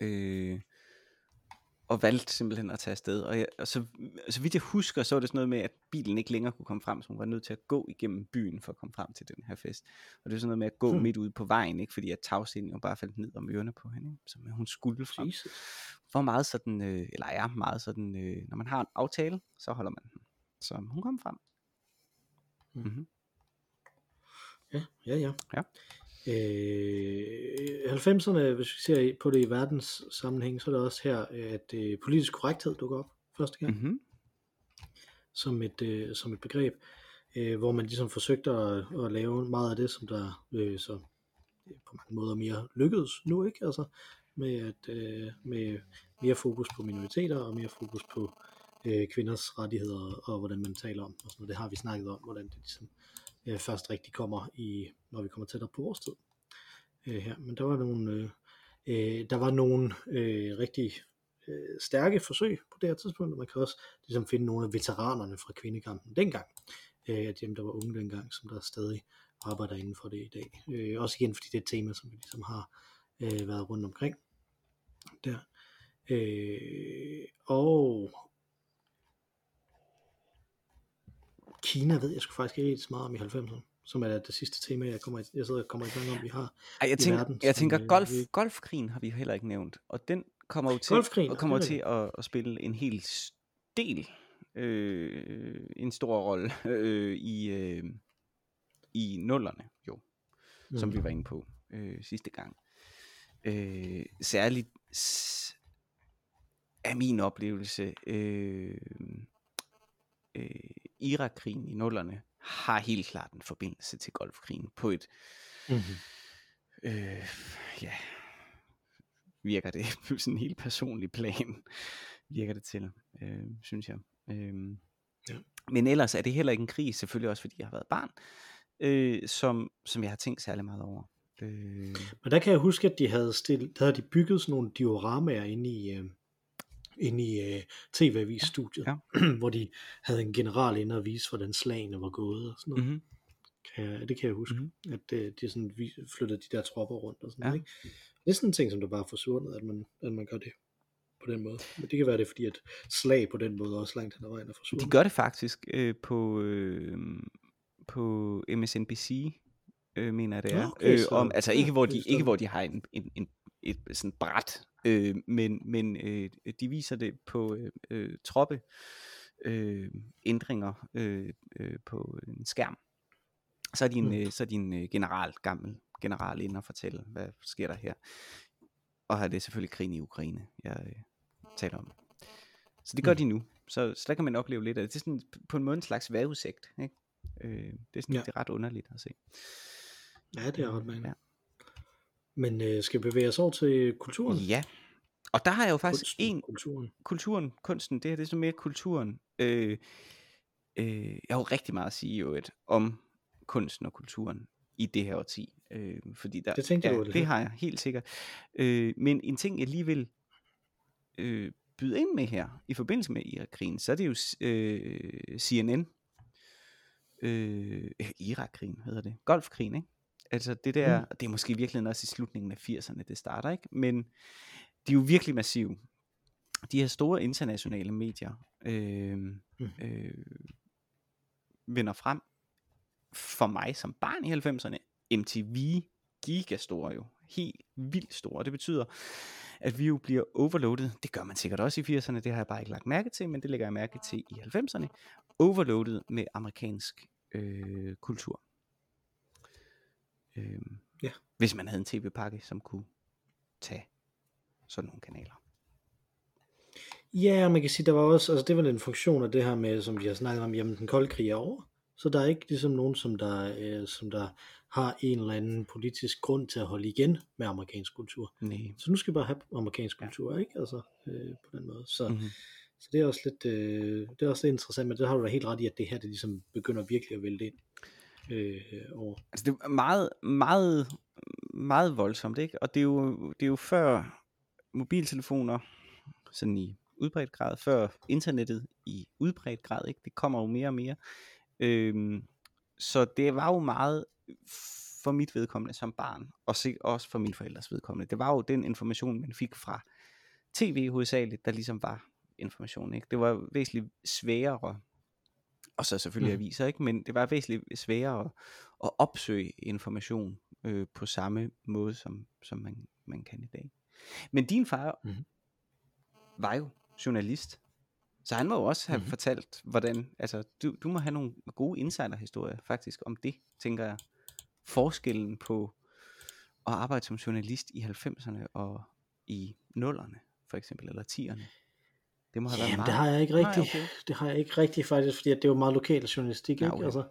Øh, og valgte simpelthen at tage afsted. Og, jeg, og så, så vidt jeg husker, så var det sådan noget med, at bilen ikke længere kunne komme frem, så hun var nødt til at gå igennem byen for at komme frem til den her fest. Og det var sådan noget med at gå hmm. midt ude på vejen, ikke? fordi at tagsinden jo bare faldt ned om ørerne på hende, så hun skulle frem. Jesus. Var meget sådan, øh, eller er meget sådan, øh, når man har en aftale, så holder man den. Så hun kom frem. Hmm. Mm-hmm. Ja, ja, ja. ja. Øh, 90'erne, hvis vi ser på det i verdens sammenhæng, så er det også her, at øh, politisk korrekthed dukker op første gang. Mm-hmm. Som, et, øh, som et begreb, øh, hvor man ligesom forsøgte at, at lave meget af det, som der øh, så øh, på mange måder mere lykkedes nu, ikke? Altså med, at, øh, med mere fokus på minoriteter og mere fokus på øh, kvinders rettigheder og hvordan man taler om. Og sådan noget. Det har vi snakket om, hvordan det ligesom øh, først rigtig kommer i, når vi kommer tættere på vores tid. Øh, her. Men der var nogle, øh, øh, der var nogle øh, rigtig øh, stærke forsøg på det her tidspunkt, og man kan også ligesom finde nogle af veteranerne fra kvindekampen dengang, øh, at dem, der var unge dengang, som der stadig arbejder inden for det i dag. Øh, også igen, fordi det er et tema, som vi ligesom har øh, været rundt omkring der. Øh, og Kina ved jeg sgu faktisk ikke så meget om i 90'erne, som er det sidste tema, jeg, kommer, jeg sidder og kommer i gang om, vi har Ej, jeg tænker, verden. Jeg tænker, øh, golf, vi... golfkrigen har vi heller ikke nævnt, og den kommer jo til, og kommer til at, at spille en hel del, øh, en stor rolle øh, i, øh, i nullerne, jo, mm. som vi var inde på øh, sidste gang. Øh, særligt er min oplevelse øh, øh, Irakkrigen i nullerne har helt klart en forbindelse til golfkrigen på et, mm-hmm. øh, ja, virker det på sådan en helt personlig plan, virker det til, øh, synes jeg. Øh, ja. Men ellers er det heller ikke en krig, selvfølgelig også fordi jeg har været barn, øh, som, som jeg har tænkt særlig meget over. Øh... Men der kan jeg huske, at de havde, stillet, havde de bygget sådan nogle dioramaer inde i, øh, inde i uh, tv-avis-studiet, ja. ja. hvor de havde en general inde og vise, hvordan slagene var gået og sådan noget. Mm-hmm. Kan jeg, det kan jeg huske, mm-hmm. at uh, de sådan flyttede de der tropper rundt og sådan ja. noget. Ikke? Det er sådan en ting, som der bare er forsvundet, at man, at man gør det på den måde. Men det kan være det, fordi at slag på den måde også langt hen ad vejen er forsvundet. De gør det faktisk øh, på, øh, på MSNBC, øh, mener jeg det er. Okay, øh, om, altså ikke, hvor de, ikke hvor de har en, en, en et sådan bræt Øh, men men øh, de viser det på øh, øh, troppe øh, ændringer øh, øh, på en skærm. Så er din, mm. øh, så er din øh, general, gammel general inde og fortælle, hvad sker der her. Og her er det selvfølgelig krigen i Ukraine, jeg øh, taler om. Så det gør mm. de nu. Så, så der kan man opleve lidt af det. Det er sådan på en måde en slags vejrudsigt. Ikke? Øh, det er sådan ja. det er ret underligt at se. Ja, det er ret mange. Ja. Men øh, skal vi bevæge os over til kulturen? Ja, og der har jeg jo faktisk kunsten, en... Kulturen. Kulturen, kunsten, det her det er så mere kulturen. Øh, øh, jeg har jo rigtig meget at sige jo et, om kunsten og kulturen i det her årti. Øh, fordi der, det tænkte ja, du, det, det har jeg helt sikkert. Øh, men en ting, jeg lige vil øh, byde ind med her, i forbindelse med Irak-krigen, så er det jo øh, CNN. Øh, Irak-krigen hedder det. Golfkrigen, ikke? Altså det der, mm. det er måske virkelig også i slutningen af 80'erne, det starter, ikke? Men de er jo virkelig massive. De her store internationale medier øh, mm. øh, vinder frem. For mig som barn i 90'erne, MTV gigastore jo. Helt vildt store. Det betyder, at vi jo bliver overloadet. Det gør man sikkert også i 80'erne, det har jeg bare ikke lagt mærke til, men det lægger jeg mærke til i 90'erne. Overloadet med amerikansk øh, kultur. Øh, ja. Hvis man havde en tv-pakke, som kunne tage sådan nogle kanaler. Ja, man kan sige, der var også, altså det var en funktion af det her med, som vi har snakket om, jamen den kolde krig er over. Så der er ikke ligesom nogen, som der, øh, som der har en eller anden politisk grund til at holde igen med amerikansk kultur. Nej. Så nu skal vi bare have amerikansk kultur, ja. ikke? Altså øh, på den måde. Så, mm-hmm. så det er også lidt, øh, det er også lidt interessant, men det har du da helt ret i, at det her, det ligesom begynder virkelig at vælte ind øh, år. Altså det er meget, meget, meget voldsomt, ikke? Og det er jo, det er jo før mobiltelefoner sådan i udbredt grad, før internettet i udbredt grad, ikke? Det kommer jo mere og mere. Øhm, så det var jo meget for mit vedkommende som barn, og også for mine forældres vedkommende. Det var jo den information, man fik fra tv hovedsageligt, der ligesom var information. Ikke? Det var væsentligt sværere, og så selvfølgelig mm. aviser, ikke? men det var væsentligt sværere at opsøge information øh, på samme måde, som, som man, man kan i dag. Men din far mm. var jo journalist, så han må jo også have mm. fortalt, hvordan, altså du, du må have nogle gode insiderhistorier faktisk om det, tænker jeg. Forskellen på at arbejde som journalist i 90'erne og i 0'erne, for eksempel, eller 10'erne. Det må have Jamen, været meget... det har jeg ikke rigtig. Nej, okay. Det har jeg ikke rigtig faktisk, fordi det var meget lokal journalistik, ja, okay. ikke? Altså,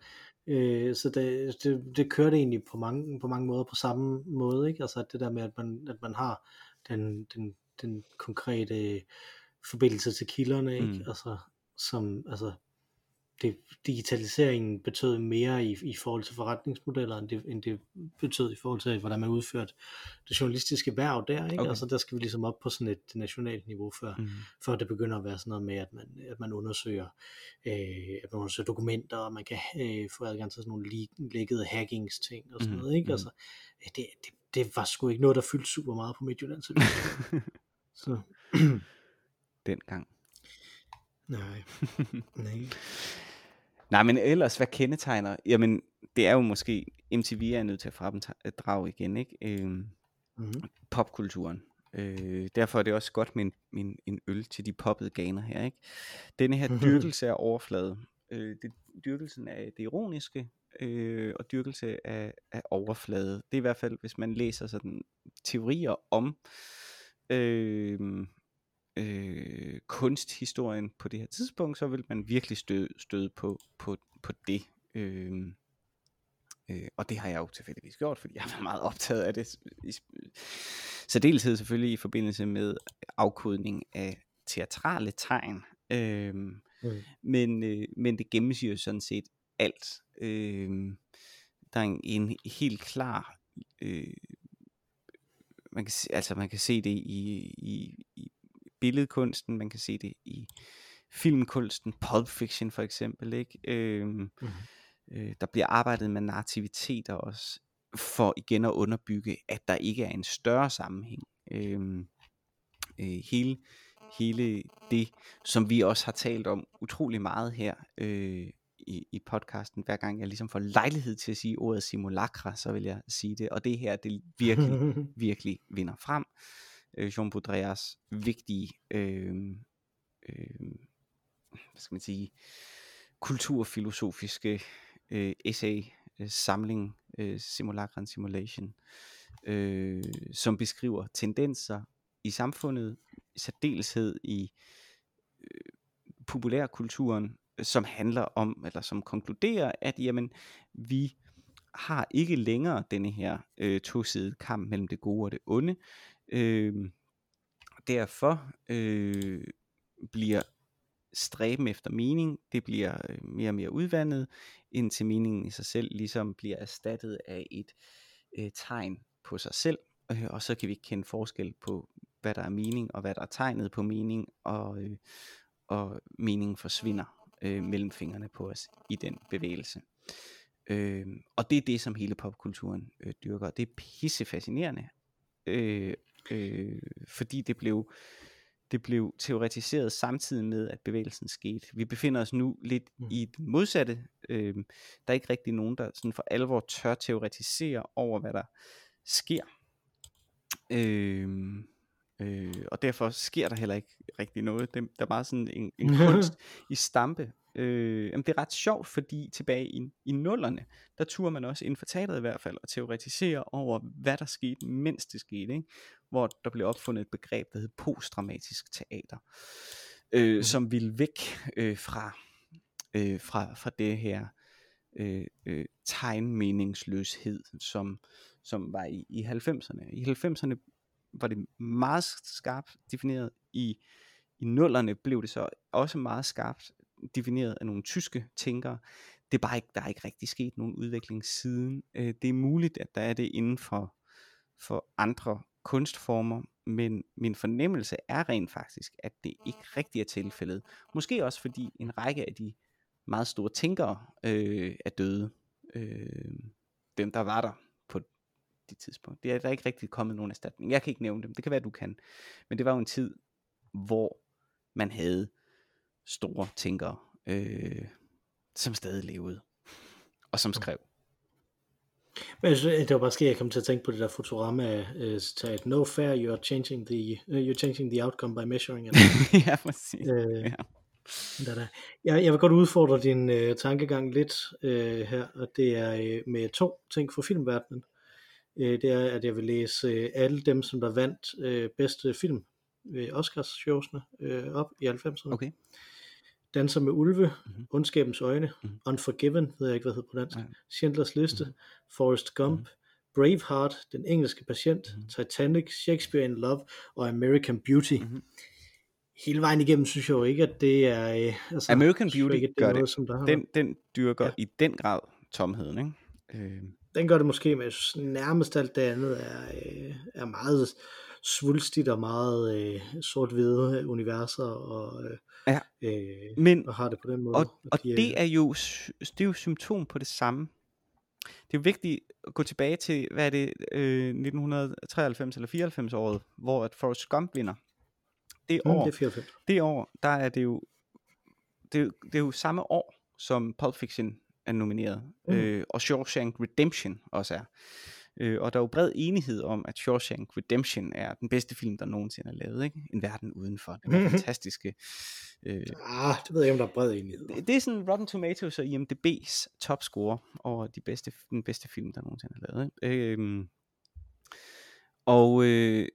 øh, så det, det, det kørte egentlig på mange, på mange måder på samme måde, ikke? Altså det der med, at man, at man har den, den, den konkrete forbindelse til kilderne, ikke? Mm. Altså, som, altså, det, digitaliseringen betød mere i, i forhold til forretningsmodeller, end det, end det betød i forhold til, hvordan man udførte det journalistiske værv der. Ikke? Okay. Altså, der skal vi ligesom op på sådan et nationalt niveau, før, mm. før det begynder at være sådan noget med, at man, at man undersøger, øh, at man undersøger dokumenter, og man kan øh, få adgang til sådan nogle lækkede hackings ting og sådan mm. noget. Ikke? Mm. Altså, det, det, det var sgu ikke noget, der fyldte super meget på Midtjylland. Så, så. Dengang. Nej. Nej. Nej, men ellers, hvad kendetegner? Jamen, det er jo måske, MTV er nødt til at fremdrage igen, ikke? Øhm, mm-hmm. Popkulturen. Øh, derfor er det også godt med en, en, en øl til de poppede ganer her, ikke? Denne her dyrkelse af overflade. Øh, det, dyrkelsen af det ironiske, øh, og dyrkelse af, af overflade. Det er i hvert fald, hvis man læser sådan teorier om øh, øh, kunsthistorien på det her tidspunkt, så vil man virkelig støde, støde på, på, på det. Øh, øh, og det har jeg jo tilfældigvis gjort, fordi jeg har meget optaget af det. I særdeleshed selvfølgelig i forbindelse med afkodning af teatrale tegn. Øh, mm. men, øh, men det gennemsyrer sådan set alt. Øh, der er en, en helt klar øh, man kan, altså man kan se det i, i, i billedkunsten, man kan se det i filmkunsten, Pulp Fiction for eksempel, ikke? Øhm, mm-hmm. øh, der bliver arbejdet med narrativiteter også, for igen at underbygge, at der ikke er en større sammenhæng. Øhm, øh, hele, hele det, som vi også har talt om utrolig meget her øh, i, i podcasten, hver gang jeg ligesom får lejlighed til at sige ordet simulacra, så vil jeg sige det, og det her, det virkelig, virkelig vinder frem øh, Jean Baudrillards vigtige øh, øh, hvad skal man sige, kulturfilosofiske øh, essay øh, samling øh, Simulacra and Simulation, øh, som beskriver tendenser i samfundet, i særdeleshed i øh, populærkulturen, som handler om, eller som konkluderer, at jamen, vi har ikke længere denne her øh, tosidede kamp mellem det gode og det onde. Øh, derfor øh, bliver stræben efter mening, det bliver øh, mere og mere udvandet, indtil meningen i sig selv ligesom bliver erstattet af et øh, tegn på sig selv, øh, og så kan vi ikke kende forskel på, hvad der er mening, og hvad der er tegnet på mening, og, øh, og meningen forsvinder øh, mellem fingrene på os i den bevægelse. Øh, og det er det, som hele popkulturen øh, dyrker. Det er pisse fascinerende, øh, øh, fordi det blev det blev teoretiseret samtidig med, at bevægelsen skete. Vi befinder os nu lidt mm. i det modsatte. Øh, der er ikke rigtig nogen, der sådan for alvor tør teoretisere over, hvad der sker. Øh, øh, og derfor sker der heller ikke rigtig noget. Det, der er bare sådan en, en kunst i stampe, Øh, jamen det er ret sjovt, fordi tilbage i, i nullerne, der turde man også inden for teateret i hvert fald at teoretisere over, hvad der skete, mens det skete. Ikke? Hvor der blev opfundet et begreb, der hed postdramatisk teater, øh, mm. som ville væk øh, fra, øh, fra, fra det her øh, øh, tegnmeningsløshed, som, som var i, i 90'erne. I 90'erne var det meget skarpt defineret i i nullerne blev det så også meget skarpt defineret af nogle tyske tænkere. Det er bare ikke, der er ikke rigtig sket nogen udvikling siden. Øh, det er muligt, at der er det inden for, for andre kunstformer, men min fornemmelse er rent faktisk, at det ikke rigtig er tilfældet. Måske også fordi en række af de meget store tænkere øh, er døde. Øh, dem, der var der på det tidspunkt. Det er der ikke rigtig kommet nogen erstatning. Jeg kan ikke nævne dem. Det kan være, du kan. Men det var jo en tid, hvor man havde store tænkere, øh, som stadig levede, og som skrev. Men jeg synes, det var bare sket, jeg kom til at tænke på det der Futurama uh, citat, no fair, you're changing the, uh, you're changing the outcome by measuring it. ja, præcis. Øh, ja. Da, da. Jeg, jeg vil godt udfordre din øh, tankegang lidt øh, her, og det er øh, med to ting for filmverdenen. Øh, det er, at jeg vil læse øh, alle dem, som der vandt øh, bedste film ved Oscars-showsene øh, op i 90'erne. Okay. Danser med ulve, Mhm. mm-hmm. Ondskabens øjne, Mhm. mm-hmm. Unforgiven, ved jeg ikke, hvad hedder på dansk, Nej. Schindlers Liste, Mhm. mm-hmm. Forrest Gump, mm-hmm. Braveheart, Den engelske patient, Mhm. mm-hmm. Titanic, Shakespeare in Love og American Beauty. Mhm. Mm-hmm. Hele vejen igennem synes jeg jo ikke, at det er... Øh, altså, American Beauty ikke, at gør er det. noget, Som der har Den, den dyrker ja. i den grad tomheden, ikke? Øh, Den gør det måske, men jeg synes nærmest alt det andet er, øh, er meget svulstigt og meget øh, sort-hvide universer, og, øh, Ja. øh, men og har det på den måde. Og, og de, det er jo det er jo symptom på det samme. Det er jo vigtigt at gå tilbage til, hvad er det, øh, 1993 eller 94 året, hvor at Forrest Gump vinder. Det mm, år, det er 94. det år, der er det jo, det, er jo- det er jo samme år, som Pulp Fiction er nomineret, Mm. mm. øh, og Shawshank Redemption også er. Øh, og der er jo bred enighed om, at Shawshank Redemption er den bedste film, der nogensinde er lavet. Ikke? En verden udenfor. Den er fantastiske. Øh, Ah, det ved jeg ikke, om der er bred enighed. det, det er sådan Rotten Tomatoes og IMDb's topscore over de bedste, den bedste film, der nogensinde er lavet. Ikke? Øhm, og øh,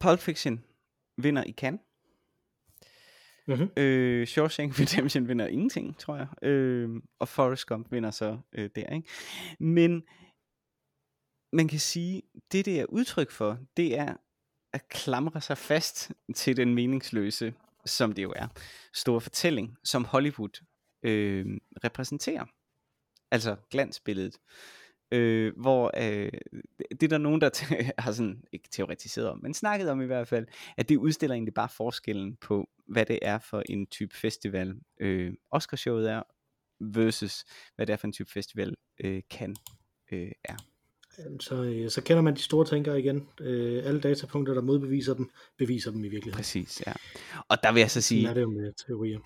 Pulp Fiction vinder i Cannes. Mhm. Øh, Shawshank Redemption vinder ingenting, tror jeg. Øh, og Forrest Gump vinder så øh, der. Ikke? Men man kan sige, det det er udtryk for, det er at klamre sig fast til den meningsløse, som det jo er, store fortælling, som Hollywood øh, repræsenterer. Altså glansbilledet. Øh, hvor øh, det er der nogen, der te- har sådan, ikke teoretiseret om, men snakket om i hvert fald, at det udstiller egentlig bare forskellen på, hvad det er for en type festival, øh, Oscarshowet er, versus hvad det er for en type festival, øh, kan øh, er. Så, øh, så kender man de store tænkere igen. Øh, alle datapunkter, der modbeviser dem, beviser dem i virkeligheden. Præcis, ja. Og der vil jeg så Sådan sige, er det jo med teorier.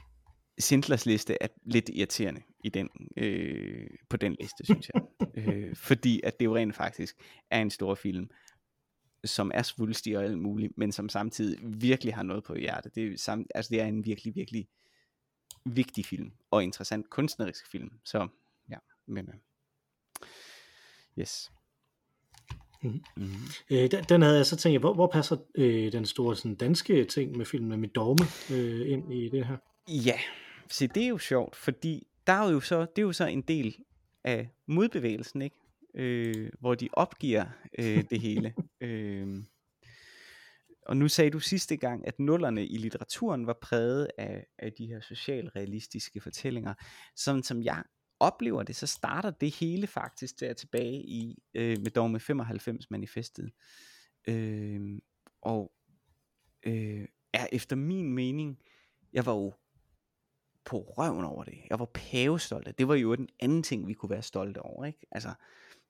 Schindlers liste er lidt irriterende i den, øh, på den liste, synes jeg. øh, fordi at det jo rent faktisk er en stor film, som er svulstig og alt muligt, men som samtidig virkelig har noget på hjertet. Det er, sam, altså det er en virkelig, virkelig vigtig film, og interessant kunstnerisk film. Så ja, men øh, yes. Mhm. Mm-hmm. Øh, den, den havde jeg så tænkt, jeg, hvor, hvor passer øh, den store sådan, danske ting med filmen med dogme øh, ind i det her? Ja, se det er jo sjovt, fordi der er jo så, det er jo så en del af modbevægelsen, ikke? Øh, hvor de opgiver øh, det hele. øh, og nu sagde du sidste gang, at nullerne i litteraturen var præget af, af de her socialrealistiske fortællinger. Sådan som jeg oplever det, så starter det hele faktisk der tilbage i øh, med Dogme 95 manifestet. Øh, og øh, er efter min mening, jeg var jo på røven over det. Jeg var pavestolt af det. Det var jo den anden ting, vi kunne være stolte over. Ikke? Altså,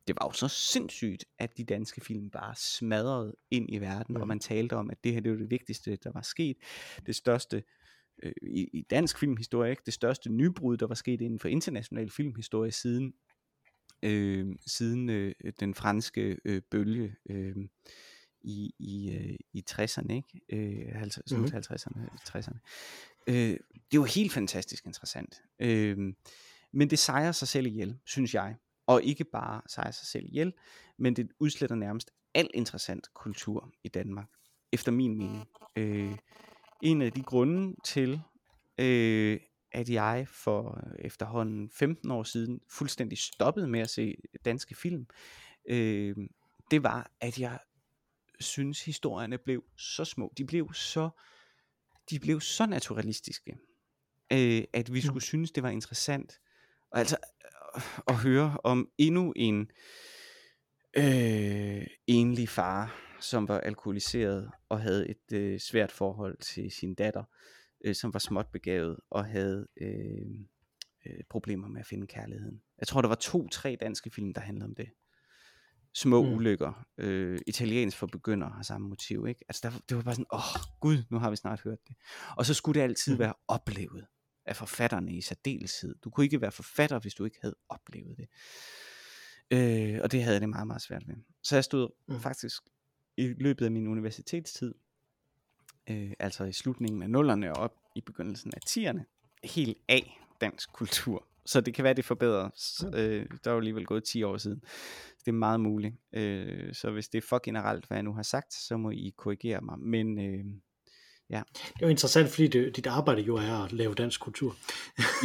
det var jo så sindssygt, at de danske film bare smadrede ind i verden, Mhm. og man talte om, at det her det var det vigtigste, der var sket. Det største øh, i, i dansk filmhistorie, ikke? det største nybrud, der var sket inden for international filmhistorie siden øh, siden øh, den franske øh, bølge øh, i, i, øh, i 60'erne, ikke? Øh, 50, Mhm. mm 50'erne, 60'erne. Øh, det var helt fantastisk interessant. Øh, men det sejrer sig selv ihjel, synes jeg. Og ikke bare sejrer sig selv ihjel, men det udsletter nærmest al interessant kultur i Danmark, efter min mening. Øh, en af de grunde til, øh, at jeg for efterhånden 15 år siden fuldstændig stoppede med at se danske film, øh, det var, at jeg synes historierne blev så små. De blev så, de blev så naturalistiske, øh, at vi skulle synes, det var interessant. Og altså øh, at høre om endnu en øh, enlig far, som var alkoholiseret og havde et øh, svært forhold til sin datter, øh, som var småt begavet og havde øh, øh, problemer med at finde kærligheden. Jeg tror, der var to-tre danske film, der handlede om det. Små mm. ulykker. Øh, italiensk for begynder har samme motiv, ikke? Altså, der, det var bare sådan, åh, oh, gud, nu har vi snart hørt det. Og så skulle det altid mm. være oplevet af forfatterne i særdeleshed. Du kunne ikke være forfatter, hvis du ikke havde oplevet det. Øh, og det havde jeg det meget, meget svært ved. Så jeg stod mm. faktisk i løbet af min universitetstid, øh, altså i slutningen af nullerne og op i begyndelsen af 10'erne, helt af dansk kultur. Så det kan være, det forbedrer. Øh, der er jo alligevel gået 10 år siden. Det er meget muligt. Øh, så hvis det er for generelt, hvad jeg nu har sagt, så må I korrigere mig. Men øh, ja. Det er jo interessant, fordi det, dit arbejde jo er at lave dansk kultur.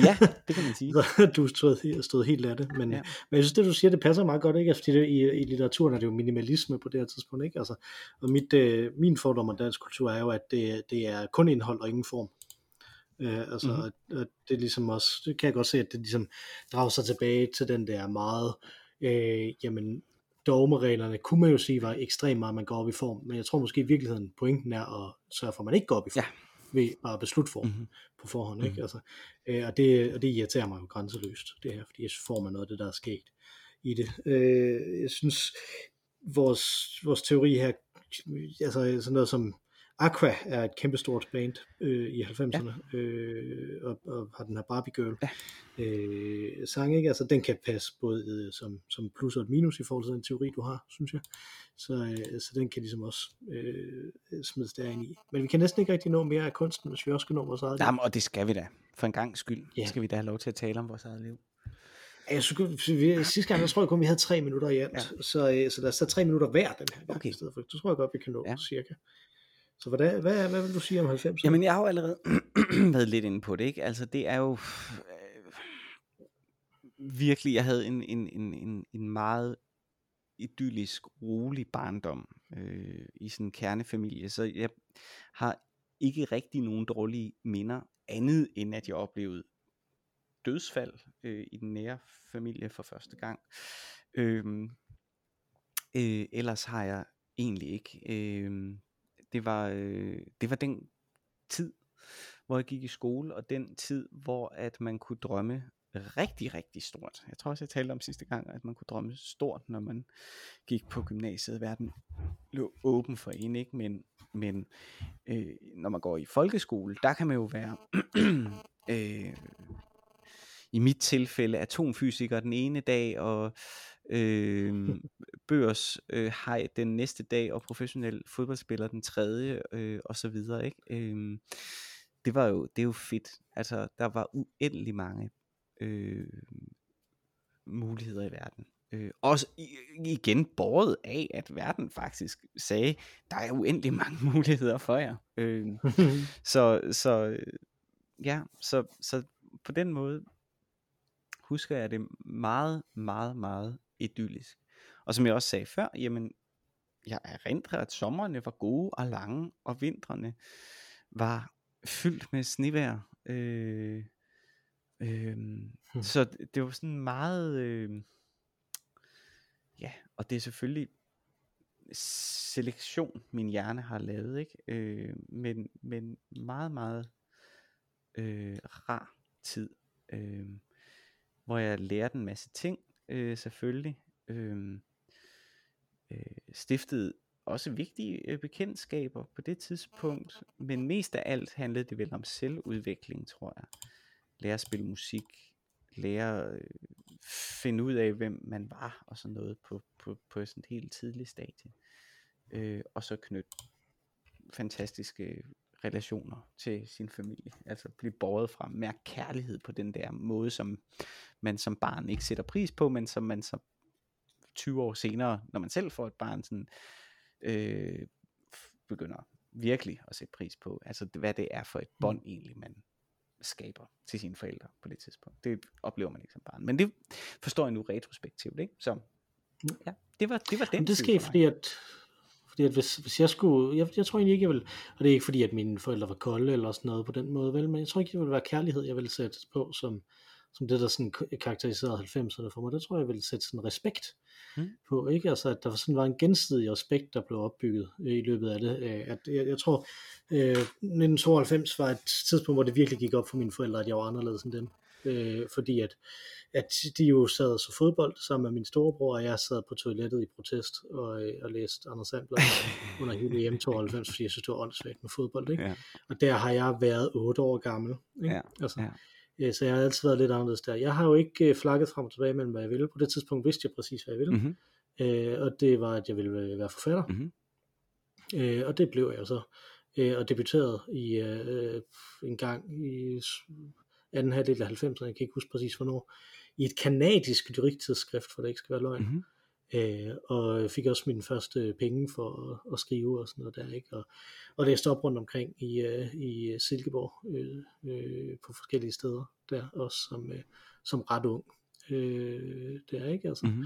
ja, det kan man sige. du stod, stod helt af det. Men, ja. men jeg synes, det du siger, det passer meget godt, ikke? Altså, fordi det, i, i litteraturen er det jo minimalisme på det her tidspunkt. Ikke? Altså, og mit, øh, min fordom om dansk kultur er jo, at det, det er kun indhold og ingen form. Øh, altså, mm-hmm. at, at det ligesom også, det kan jeg godt se, at det ligesom drager sig tilbage til den der meget, øh, jamen, dogmereglerne kunne man jo sige var ekstremt meget, man går op i form, men jeg tror måske i virkeligheden pointen er at sørge for, at man ikke går op i form, ja. ved bare at beslutte form mm-hmm. på forhånd, mm-hmm. ikke? Altså, øh, og, det, og det irriterer mig jo grænseløst, det her, fordi jeg får man noget af det, der er sket i det. Øh, jeg synes, vores, vores teori her, altså sådan noget som Aqua er et kæmpestort band øh, i 90'erne, ja. øh, og, og har den her Barbie Girl ja. øh, sang, ikke? Altså den kan passe både øh, som, som plus og et minus i forhold til den teori, du har, synes jeg. Så, øh, så den kan ligesom også øh, smides derind i. Men vi kan næsten ikke rigtig nå mere af kunsten, hvis vi også skal nå vores eget liv. Jamen, og det skal vi da. For en gang skyld ja. skal vi da have lov til at tale om vores eget liv. Jeg synes, vi, sidste gang, jeg tror jeg kun, vi havde tre minutter i alt. Ja. Så, øh, så lad os tage tre minutter hver den her gang okay. i stedet for. Det tror jeg godt, vi kan nå ja. cirka. Så hvad, hvad, hvad vil du sige om 90? Jamen, jeg har jo allerede været lidt inde på det, ikke? Altså, det er jo øh, virkelig, jeg havde en, en, en, en, en meget idyllisk, rolig barndom øh, i sådan en kernefamilie, så jeg har ikke rigtig nogen dårlige minder, andet end at jeg oplevede dødsfald øh, i den nære familie for første gang. Øh, øh, ellers har jeg egentlig ikke. Øh, det var, øh, det var den tid, hvor jeg gik i skole, og den tid, hvor at man kunne drømme rigtig, rigtig stort. Jeg tror også, jeg talte om sidste gang, at man kunne drømme stort, når man gik på gymnasiet. Verden lå åben for en, ikke? Men, men øh, når man går i folkeskole, der kan man jo være øh, i mit tilfælde atomfysiker den ene dag, og øh, børs øh, hej den næste dag, og professionel fodboldspiller den tredje, øh, og så videre, ikke? Øh, det var jo, det er jo fedt. Altså, der var uendelig mange øh, muligheder i verden. Øh, også igen båret af, at verden faktisk sagde, der er uendelig mange muligheder for jer. Øh, så, så, ja, så, så på den måde husker jeg det meget, meget, meget idyllisk. Og som jeg også sagde før, jamen, jeg erindrer, at sommerne var gode og lange, og vintrene var fyldt med snevejr. Øh, øh, hmm. Så det var sådan meget, øh, ja, og det er selvfølgelig selektion, min hjerne har lavet, ikke? Øh, men, men meget, meget øh, rar tid, øh, hvor jeg lærte en masse ting, øh, selvfølgelig. Øh, øh, stiftede også vigtige øh, bekendtskaber på det tidspunkt, men mest af alt handlede det vel om selvudvikling, tror jeg. Lære at spille musik, lære at øh, finde ud af, hvem man var og sådan noget på, på, på sådan et helt tidligt stadie. Øh, og så knytte fantastiske relationer til sin familie. Altså blive båret fra mærke kærlighed på den der måde, som man som barn ikke sætter pris på, men som man så 20 år senere, når man selv får et barn, sådan, øh, begynder virkelig at sætte pris på. Altså hvad det er for et bånd mm. egentlig, man skaber til sine forældre på det tidspunkt. Det oplever man ikke som barn. Men det forstår jeg nu retrospektivt, ikke? Så mm. ja, det var, det var den Men det sker fordi at fordi at hvis, hvis jeg skulle, jeg, jeg tror egentlig ikke, jeg vil, og det er ikke fordi, at mine forældre var kolde eller sådan noget på den måde, vel, men jeg tror ikke, det ville være kærlighed, jeg ville sætte på som, som det, der sådan karakteriserede 90'erne for mig, der tror jeg, jeg ville sætte sådan respekt Mm. på, ikke? Altså, at der sådan var en gensidig respekt, der blev opbygget øh, i løbet af det. Øh, At jeg, jeg tror, øh, 1992 var et tidspunkt, hvor det virkelig gik op for mine forældre, at jeg var anderledes end dem. Øh, fordi at, at de jo sad og så fodbold sammen med min storebror, og jeg sad på toilettet i protest og, øh, og læste Anders Sandblad under hele EM 92, fordi jeg synes, det var åndssvagt med fodbold. Ikke? Ja. Og der har jeg været 8 år gammel. Ikke? Ja, altså, ja. Øh, Så jeg har altid været lidt anderledes der. Jeg har jo ikke øh, flakket frem og tilbage mellem, hvad jeg ville. På det tidspunkt vidste jeg præcis, hvad jeg ville. Mm-hmm. Øh, og det var, at jeg ville være forfatter. Mhm. Øh, og det blev jeg jo så. Øh, og debuterede i øh, en gang i anden halvdel af 90'erne, jeg kan ikke huske præcis hvornår, i et kanadisk lyriktidsskrift, for det ikke skal være løgn. Mm-hmm. Øh, og fik også mine første penge for at, at skrive og sådan noget der, ikke? Og, og læste op rundt omkring i, øh, i Silkeborg øh, øh, på forskellige steder der, også som, øh, som ret ung øh, der, ikke? Altså, Mm-hmm.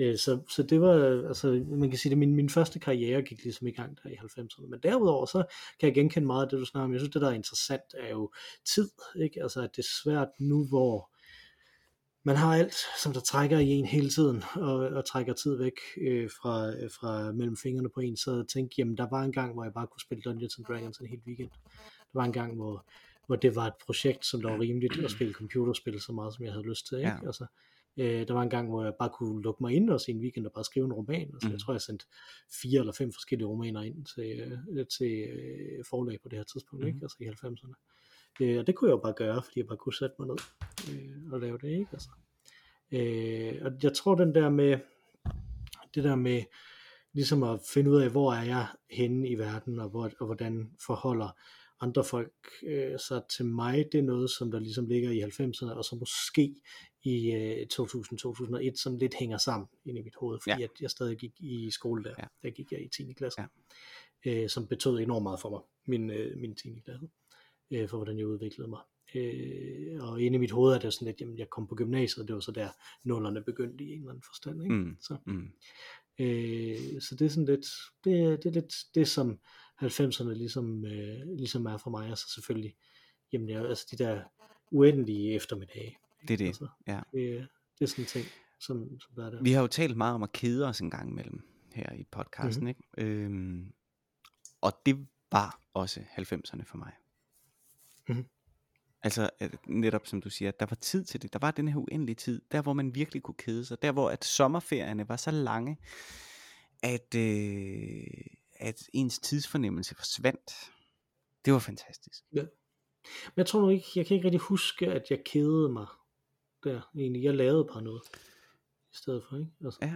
Øh, så, så det var, altså man kan sige, at min, min første karriere gik ligesom i gang der i 90'erne, men derudover så kan jeg genkende meget af det, du snakker om. Jeg synes, det der er interessant er jo tid, ikke? Altså at det er svært nu, hvor man har alt, som der trækker i en hele tiden, og, og trækker tid væk øh, fra, øh, fra mellem fingrene på en, så tænk, jamen der var en gang, hvor jeg bare kunne spille Dungeons and Dragons en hel weekend. Der var en gang, hvor, hvor det var et projekt, som der var rimeligt at spille computerspil så meget, som jeg havde lyst til. Ikke? Ja. Altså, øh, der var en gang, hvor jeg bare kunne lukke mig ind også i en weekend og bare skrive en roman. Altså, Mhm. Jeg tror, jeg sendte fire eller fem forskellige romaner ind til, øh, til øh, forlag på det her tidspunkt, Mhm. ikke? altså i 90'erne. Øh, og det kunne jeg jo bare gøre, fordi jeg bare kunne sætte mig ned øh, og lave det, ikke? Altså. Øh, og jeg tror den der med, det der med ligesom at finde ud af, hvor er jeg henne i verden, og, hvor, og hvordan forholder andre folk øh, sig til mig, det er noget, som der ligesom ligger i 90'erne, og så måske i øh, 2000-2001, som lidt hænger sammen ind i mit hoved, fordi Ja. at jeg stadig gik i skole der. Ja. Der gik jeg i 10. klasse, Ja. øh, som betød enormt meget for mig, min, øh, min 10. klasse, øh, for hvordan jeg udviklede mig. Øh, og inde i mit hoved er det sådan lidt, jamen jeg kom på gymnasiet, og det var så der nullerne begyndte i en eller anden forstand. Ikke? Mm. Så, Mm. øh, så det er sådan lidt, det, det er lidt det, som 90'erne ligesom, øh, ligesom er for mig, og så selvfølgelig, jamen jeg, altså de der uendelige eftermiddage. Det er det, Altså, ja. det, det er sådan en ting, som, som der er der. Vi har jo talt meget om at kede os en gang imellem her i podcasten, Mhm. ikke? Øhm, og det var også 90'erne for mig. Mhm. Altså netop som du siger, der var tid til det. Der var den her uendelige tid, der hvor man virkelig kunne kede sig. Der hvor at sommerferierne var så lange, at, øh, at ens tidsfornemmelse forsvandt. Det var fantastisk. Men jeg tror nu ikke, jeg kan ikke rigtig huske, at jeg kedede mig der egentlig. Jeg lavede bare noget i stedet for, ikke? Altså, Ja,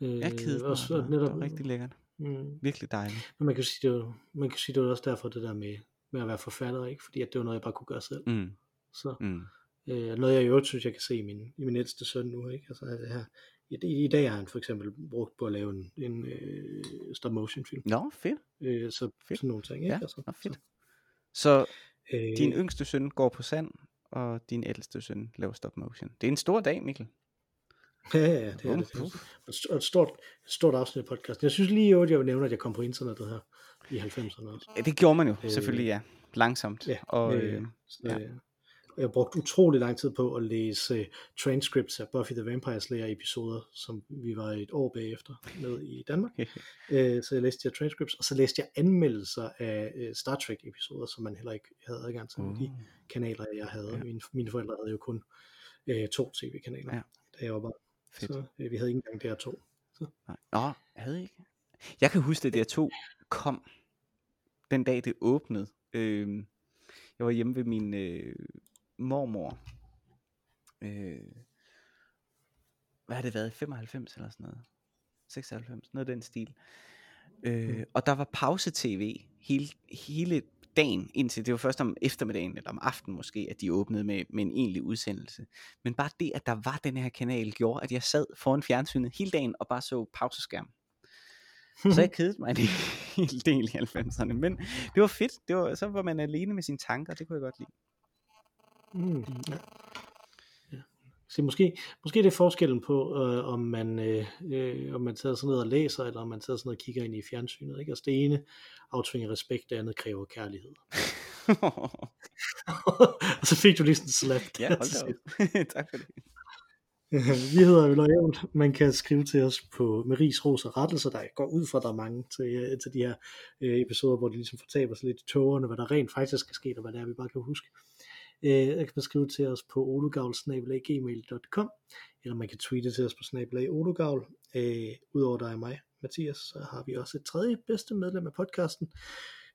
øh, jeg kedede mig. også, netop, det var rigtig lækkert. Mm, Virkelig dejligt. men man kan sige, det var, man kan sige, det var også derfor det der med, med at være forfatter, ikke? Fordi at det var noget, jeg bare kunne gøre selv. Mm, Så mm. øh, noget, jeg i øvrigt synes, jeg kan se i min, i min ældste søn nu, ikke? Altså det her, i, i, dag har han for eksempel brugt på at lave en, en øh, stop motion film. Nå, fedt. Øh, så Fedt. sådan nogle ting, ikke? Ja, altså, nå, fedt. Så Så, øh, din yngste søn går på sand, og din ældste søn laver stop motion. Det er en stor dag, Mikkel. Ja, ja, det er det. Og et stort, stort afsnit af podcasten. Jeg synes lige, at jeg vil nævne, at jeg kom på internettet her i 90'erne også. Ja, Det gjorde man jo Øh, selvfølgelig, ja. Langsomt. Ja, og, øh, øh, så, ja. og jeg brugte utrolig lang tid på at læse uh, transcripts af Buffy the Vampire Slayer episoder, som vi var et år bagefter med i Danmark. uh, så jeg læste her transcripts, og så læste jeg anmeldelser af uh, Star Trek episoder, som man heller ikke havde adgang til. Uh. De kanaler, jeg havde. Ja. Mine, mine forældre havde jo kun uh, to tv-kanaler, ja. da jeg var barn. Fedt. Så uh, vi havde ikke engang DR2. Nej. Nå, havde ikke. Jeg kan huske, at der to kom den dag, det åbnede. Øh, jeg var hjemme ved min øh, mormor. Øh, hvad har det været? 95 eller sådan noget? 96, noget af den stil. Øh, Mm. og der var pause-tv hele, hele dagen, indtil det var først om eftermiddagen, eller om aftenen måske, at de åbnede med, med en egentlig udsendelse. Men bare det, at der var den her kanal, gjorde, at jeg sad foran fjernsynet hele dagen og bare så pauseskærm. Så jeg kedede mig en hel del i 90'erne. Men det var fedt. Det var, så var man alene med sine tanker. Det kunne jeg godt lide. Mm, så måske, måske det er forskellen på, øh, om, man, øh, øh, om man tager sådan noget og læser, eller om man tager sådan noget og kigger ind i fjernsynet. Ikke? Altså det ene aftvinger respekt, det andet kræver kærlighed. og så fik du lige sådan en slap. ja, hold da tak for det. Vi hedder Øl og Ævl. Man kan skrive til os på med ris, ros og rettelser. Der går ud fra, der er mange til, øh, til de her øh, episoder, hvor de ligesom fortaber sig lidt i tågerne, hvad der rent faktisk er sket, og hvad det er, vi bare kan huske. Øh, jeg kan skrive til os på olugavl.gmail.com eller man kan tweete til os på snabelag olugavl. Øh, Udover dig og mig, Mathias, så har vi også et tredje bedste medlem af podcasten.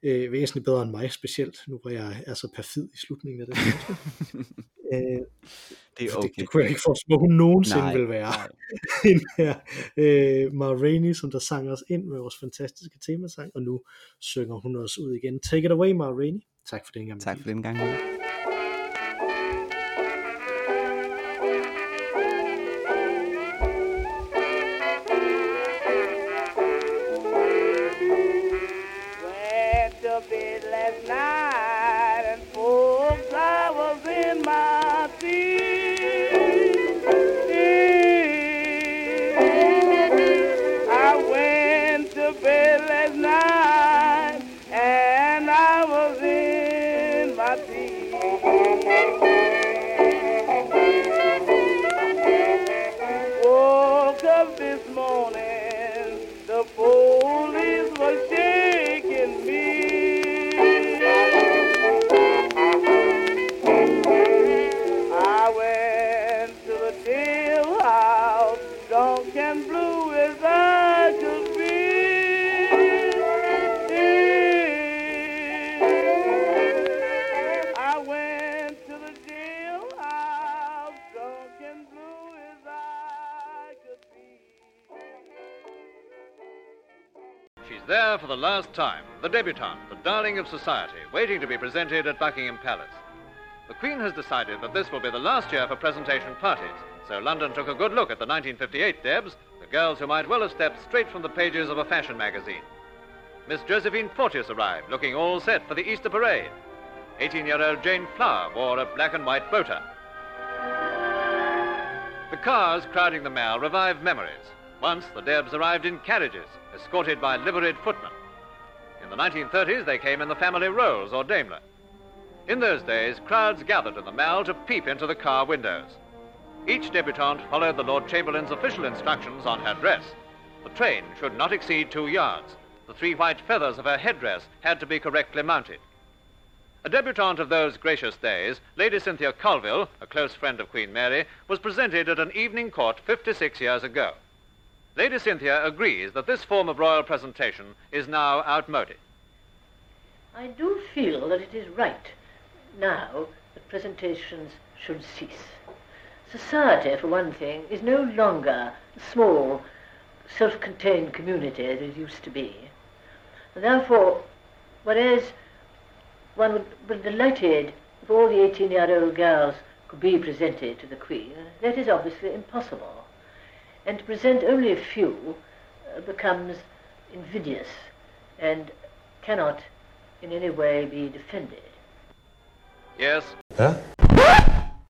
Øh, væsentligt bedre end mig, specielt nu hvor jeg er så perfid i slutningen af det. øh, Det er det, okay. det kunne jeg ikke forstå, hun nogensinde Nej, vil være. Hende her, øh, Ma Rainey, som der sang os ind med vores fantastiske temasang, og nu synger hun os ud igen. Take it away, Ma Rainey. Tak for det gang. Tak for den gang. Went for the last time, the debutante, the darling of society, waiting to be presented at Buckingham Palace. The Queen has decided that this will be the last year for presentation parties, so London took a good look at the 1958 Debs, the girls who might well have stepped straight from the pages of a fashion magazine. Miss Josephine Porteous arrived, looking all set for the Easter parade. 18-year-old Jane Flower wore a black and white bow tie. The cars crowding the mall revived memories. Once the Debs arrived in carriages, escorted by liveried footmen. In the 1930s, they came in the family Rolls or Daimler. In those days, crowds gathered in the mall to peep into the car windows. Each debutante followed the Lord Chamberlain's official instructions on her dress. The train should not exceed two yards. The three white feathers of her headdress had to be correctly mounted. A debutante of those gracious days, Lady Cynthia Colville, a close friend of Queen Mary, was presented at an evening court 56 years ago. Lady Cynthia agrees that this form of royal presentation is now outmoded. I do feel that it is right now that presentations should cease. Society, for one thing, is no longer a small, self-contained community as it used to be. And therefore, whereas one would be delighted if all the 18-year-old girls could be presented to the Queen, that is obviously impossible. And to present only a few uh, becomes invidious and cannot in any way be defended. Yes, Hvad?